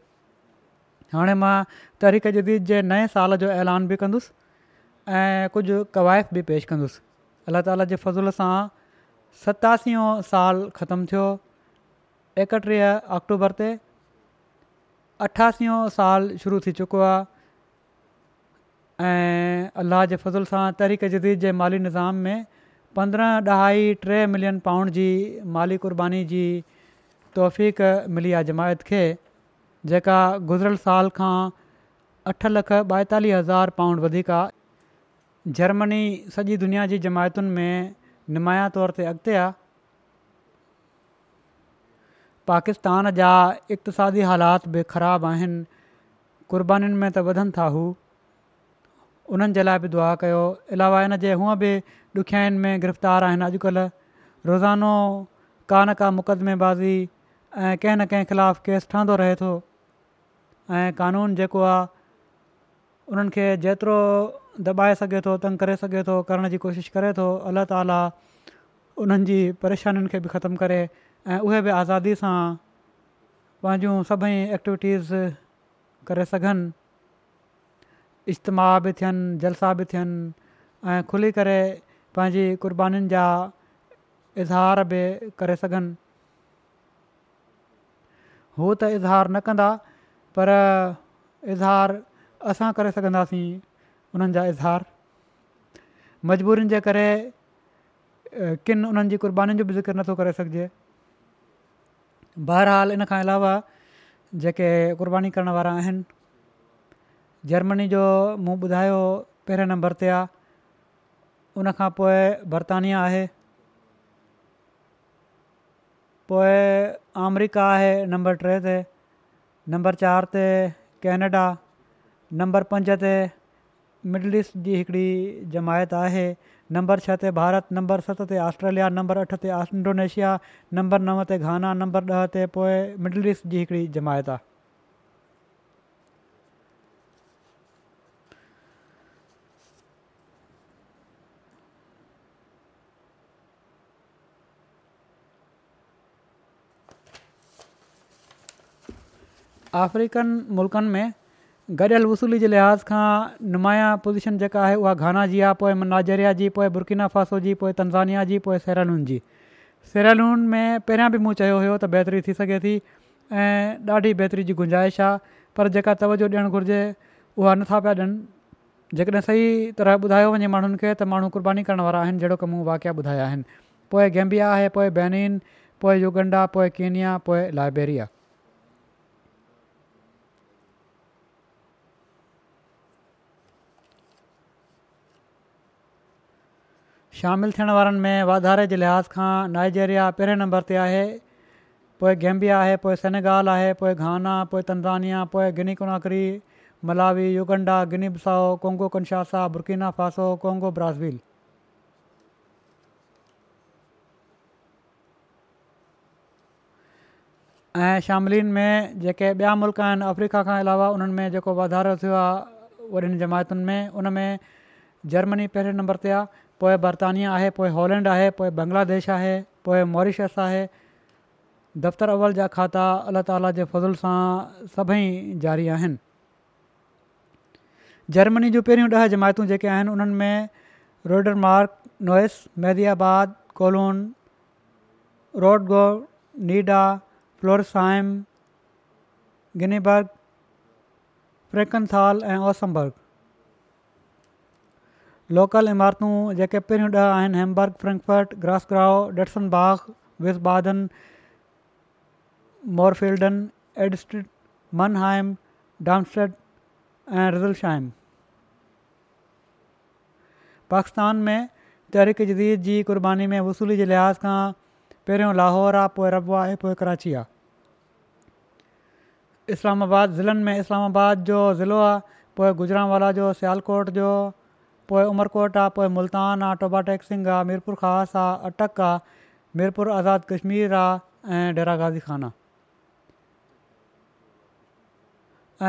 हाणे मां तरीक़ जदीद जे नए साल जो ऐलान बि कंदुसि ऐं कुझु क़वाइफ़ बि पेश कंदुसि अल्ला ताला जे फज़ुल सां सतासी साल ख़तम थियो एकटीह अक्टूबर ते अठासी साल शुरू थी चुको आहे ऐं अलाह जे फज़ल सां तरीक़ जदीद जे माली निज़ाम में पंद्रहं ॾह टे मिलियन पाउंड जी माली क़ुर्बानी जी तौफ़ मिली आहे जमायत खे जेका गुज़िरियल साल खां अठ लख ॿाएतालीह हज़ार पाउंड वधीक आहे जर्मनी सॼी दुनिया जी जमायतुनि में नुमाया तौर ते अॻिते आहे पाकिस्तान जा इक़्तादी हालात बि ख़राब आहिनि क़ुर्बानीुनि में त वधनि था हू उन्हनि जे लाइ बि दुआ कयो अलावा इन जे हूअं बि ॾुखियाईनि में गिरफ़्तार आहिनि अॼुकल्ह रोज़ानो का न का मुक़दमेबाज़ी ऐं कंहिं न कंहिं ख़िलाफ़ु केस ठहंदो रहे थो ऐं कानून जेको आहे उन्हनि खे जेतिरो दॿाए सघे थो तंग करे सघे थो करण जी कोशिशि करे थो अलाह ताला उन्हनि जी परेशानियुनि खे बि ख़तमु करे ऐं उहे बि आज़ादी सां पंहिंजूं सभई एक्टिविटीज़ करे सघनि इज्तमाह बि थियनि जलसा बि थियनि ऐं खुली करे पंहिंजी क़ुर्बानीुनि जा इज़हार बि करे सघनि हू त इज़हार न कंदा पर इज़हार असां करे सघंदासीं उन्हनि जा इज़हार मजबूरीनि जे करे किन उन्हनि जी क़ुर्बानीुनि जो बि ज़िक्र नथो करे सघिजे बहरहाल इन खां अलावा जेके क़ुर्बानी करण वारा आहिनि जर्मनी जो मूं ॿुधायो पहिरें नंबर ते आहे उनखां पोइ बर्तानिया आहे पोइ अमरिका आहे नंबर टे ते नंबर चार ते कैनेडा नंबर पंज ते मिडल ईस्ट जी हिकिड़ी जमायत आहे नंबर छह ते भारत नंबर सत ते ऑस्ट्रेलिया नंबर अठ ते इंडोनेशिया नंबर नव ते घाना नंबर ॾह ते पोइ मिडल ईस्ट जी हिकिड़ी जमायत आहे अफ्रीकन मुल्कनि में गॾियल वसूली जे लिहाज़ खां नुमाया पोज़ीशन जेका आहे उहा घाना जी आहे पोइ नाजेरिया जी पोइ बुर्किना फासो जी पोइ तनज़ानिया जी पोइ सेरालून जी सेरीरालून में पहिरियां बि मूं चयो हुयो त बहितरी थी सघे थी ऐं ॾाढी बहितरी जी गुंजाइश आहे पर जेका तवजो ॾियणु घुरिजे उहा नथा पिया ॾियनि जेकॾहिं सही तरह ॿुधायो वञे माण्हुनि खे त माण्हू कुर्बानी करण वारा आहिनि जहिड़ो की मूं वाक़िया ॿुधाया आहिनि पोइ आहे पोइ बेनिन पोइ युगंडा पोइ शामिलु थियण वारनि में वाधारे जे लिहाज़ खां नाइजेरिया पहिरें नंबर ते आहे पोइ गैम्बिया आहे पोइ सेनेगाल आहे पोइ घाना पोइ तंदज़निया पोइ Guinea Conakry Malawi Uganda Guinea Bissau Congo Kinshasa Burkina Faso Congo Brazil ऐं शामिलिन में जेके ॿिया मुल्क आहिनि अफ्रीका खां अलावा उन्हनि में जेको वाधारो थियो आहे वॾनि जमातुनि में उन में जर्मनी पहिरें नंबर ते आहे पोइ बर्तानिया आहे पोइ हॉलैंड आहे पोइ बांग्लादेश आहे पोइ मॉरीशस आहे दफ़्तरु अवल जा खाता अलाह ताला जे फज़ल सां सभई जारी आहिनि जर्मनी जूं पहिरियूं ॾह जमायतूं जेके आहिनि उन्हनि में रोडरमार्क नोइस मैदिबाद कोलोन रोडगो नीडा फ्लोरसाइम गिनीबर्ग फ्रैकनथाल ऐं ओसम्बर्ग लोकल इमारतूं जेके पहिरियों ॾह आहिनि हेमर्ग फ्रैंकफर्ट ग्रासग्राओ डट्सन बाग विज़बादन मॉरफील्डन एडस्ट्रीट मनहाइम डांस ऐं रिज़लशाइम पाकिस्तान में तहरीक जदीद जी क़ुर्बानी में वसूली जे लिहाज़ खां पहिरियों लाहौर आहे पोइ रबा ऐं पोइ कराची आहे इस्लामाबाद ज़िलनि में इस्लामाबाद जो ज़िलो आहे पोइ गुजरातवाला जो स्यालकोट जो पोइ उमरकोट आहे पोइ मुल्तान आहे टोबा टेक सिंह आहे मीरपुर ख़ासि आहे अटक आहे मीरपुर आज़ादु कश्मीर आहे ऐं डेरा गाज़ी खान आहे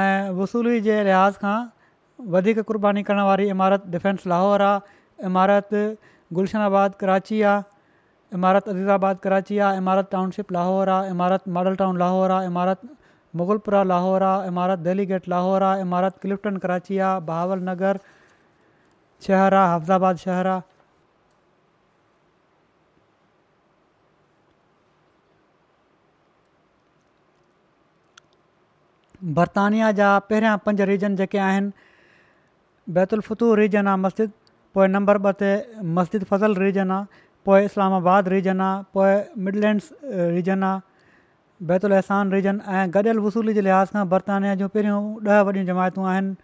ऐं वसूली जे लिहाज़ खां वधीक क़ुर्बानी करण वारी इमारत डिफेंस लाहौर आहे इमारत गुलशनाबाद कराची आहे इमारत अदीज़ाबाद कराची आहे इमारत टाउनशिप लाहौर आहे इमारत मॉडल टाउन लाहौर आहे इमारत मुग़लपुरा लाहौर आहे इमारत दिल्ली गेट लाहौर आहे इमारत कराची आहे बहावल नगर शहरु आहे हफ़ज़ाबाद शहरु आहे बर्तानिया जा पहिरियां पंज रीजन जेके आहिनि बैतुल फतूह रीजन आहे मस्जिद पोइ नंबर ॿ ते मस्जिद फज़ल रीजन आहे पोइ इस्लामाबाद रीजन आहे पोइ मिडलैंड्स रीजन आहे बैतुल अहसान रीजन ऐं गॾियल वसूली जे लिहाज़ खां बर्तानिया जूं पहिरियों ॾह वॾियूं जमायतूं आहिनि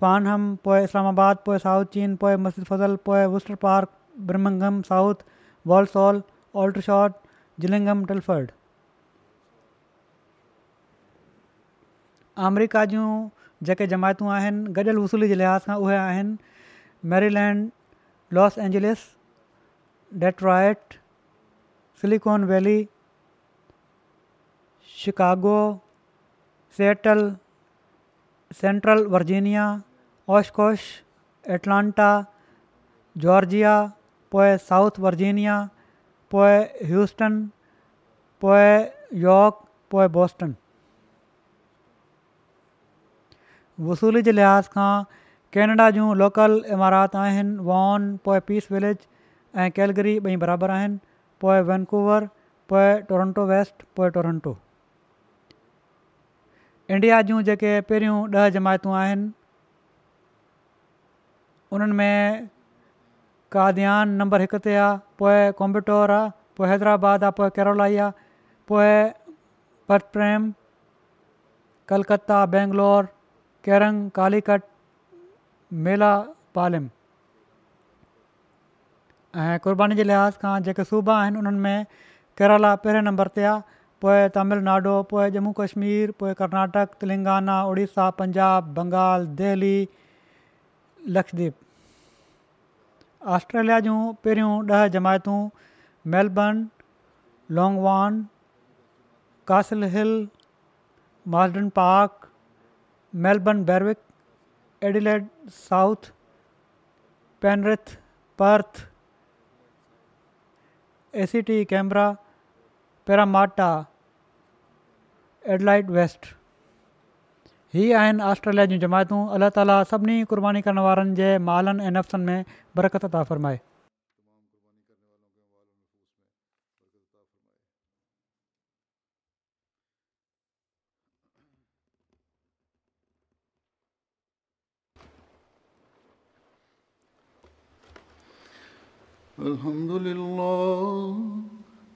پانہم اسلام آباد پوئے ساؤتھ چین پوئے مسجد فضل پوئے Worcester Park Birmingham South Walsall Aldershot Gillingham Telford امریکہ جوں جک جماعتوں گڈل وصولی لحاظ سے وہ آیا Maryland Los Angeles Detroit Silicon Valley Chicago Seattle Central Virginia Oshkosh Atlanta Georgia पोइ साउथ वर्जीनिया पोइ ह्यूस्टन पोइ यॉक पोइ बॉस्टन वसूली जे लिहाज़ खां कैनेडा जूं लोकल इमारत आहिनि वॉन पोइ पीस विलेज ऐं कैलगरी ॿई बराबरि आहिनि पोइ वैनकूवर पोइ टोरंटो वेस्ट पोइ टोरंटो इंडिया जूं जेके पहिरियूं ॾह जमातूं आहिनि उन्हनि में काद्यान नंबर हिक ते आहे पोइ कोम्बटौर आहे पोइ हैदराबाद आहे पोइ केरला आहे पोइ पटप्रेम कलकत्ता बेंगलोर केरंग कालीकट मेला पालिम ऐं क़ुर्बानी जे लिहाज़ खां जेके सूबा आहिनि उन्हनि में केरला पहिरें नंबर ते आहे पोइ तमिलनाडु पोइ जम्मू कश्मीर पोइ कर्नाटक तेलंगाना उड़ीसा पंजाब बंगाल दिल्ली लक्ष्वीप ऑस्ट्रेलिया जूं पहिरियों ॾह जमायतूं Melbourne Langwarrin कासिल Marsden Park Melbourne Berwick Adelaide South Penrith Perth A C T Canberra Parramatta Adelaide West Haya Australia جی جماعتوں اللہ تعالیٰ سبھی قربانی کرنے والے مال نفسن میں برکت فرمائے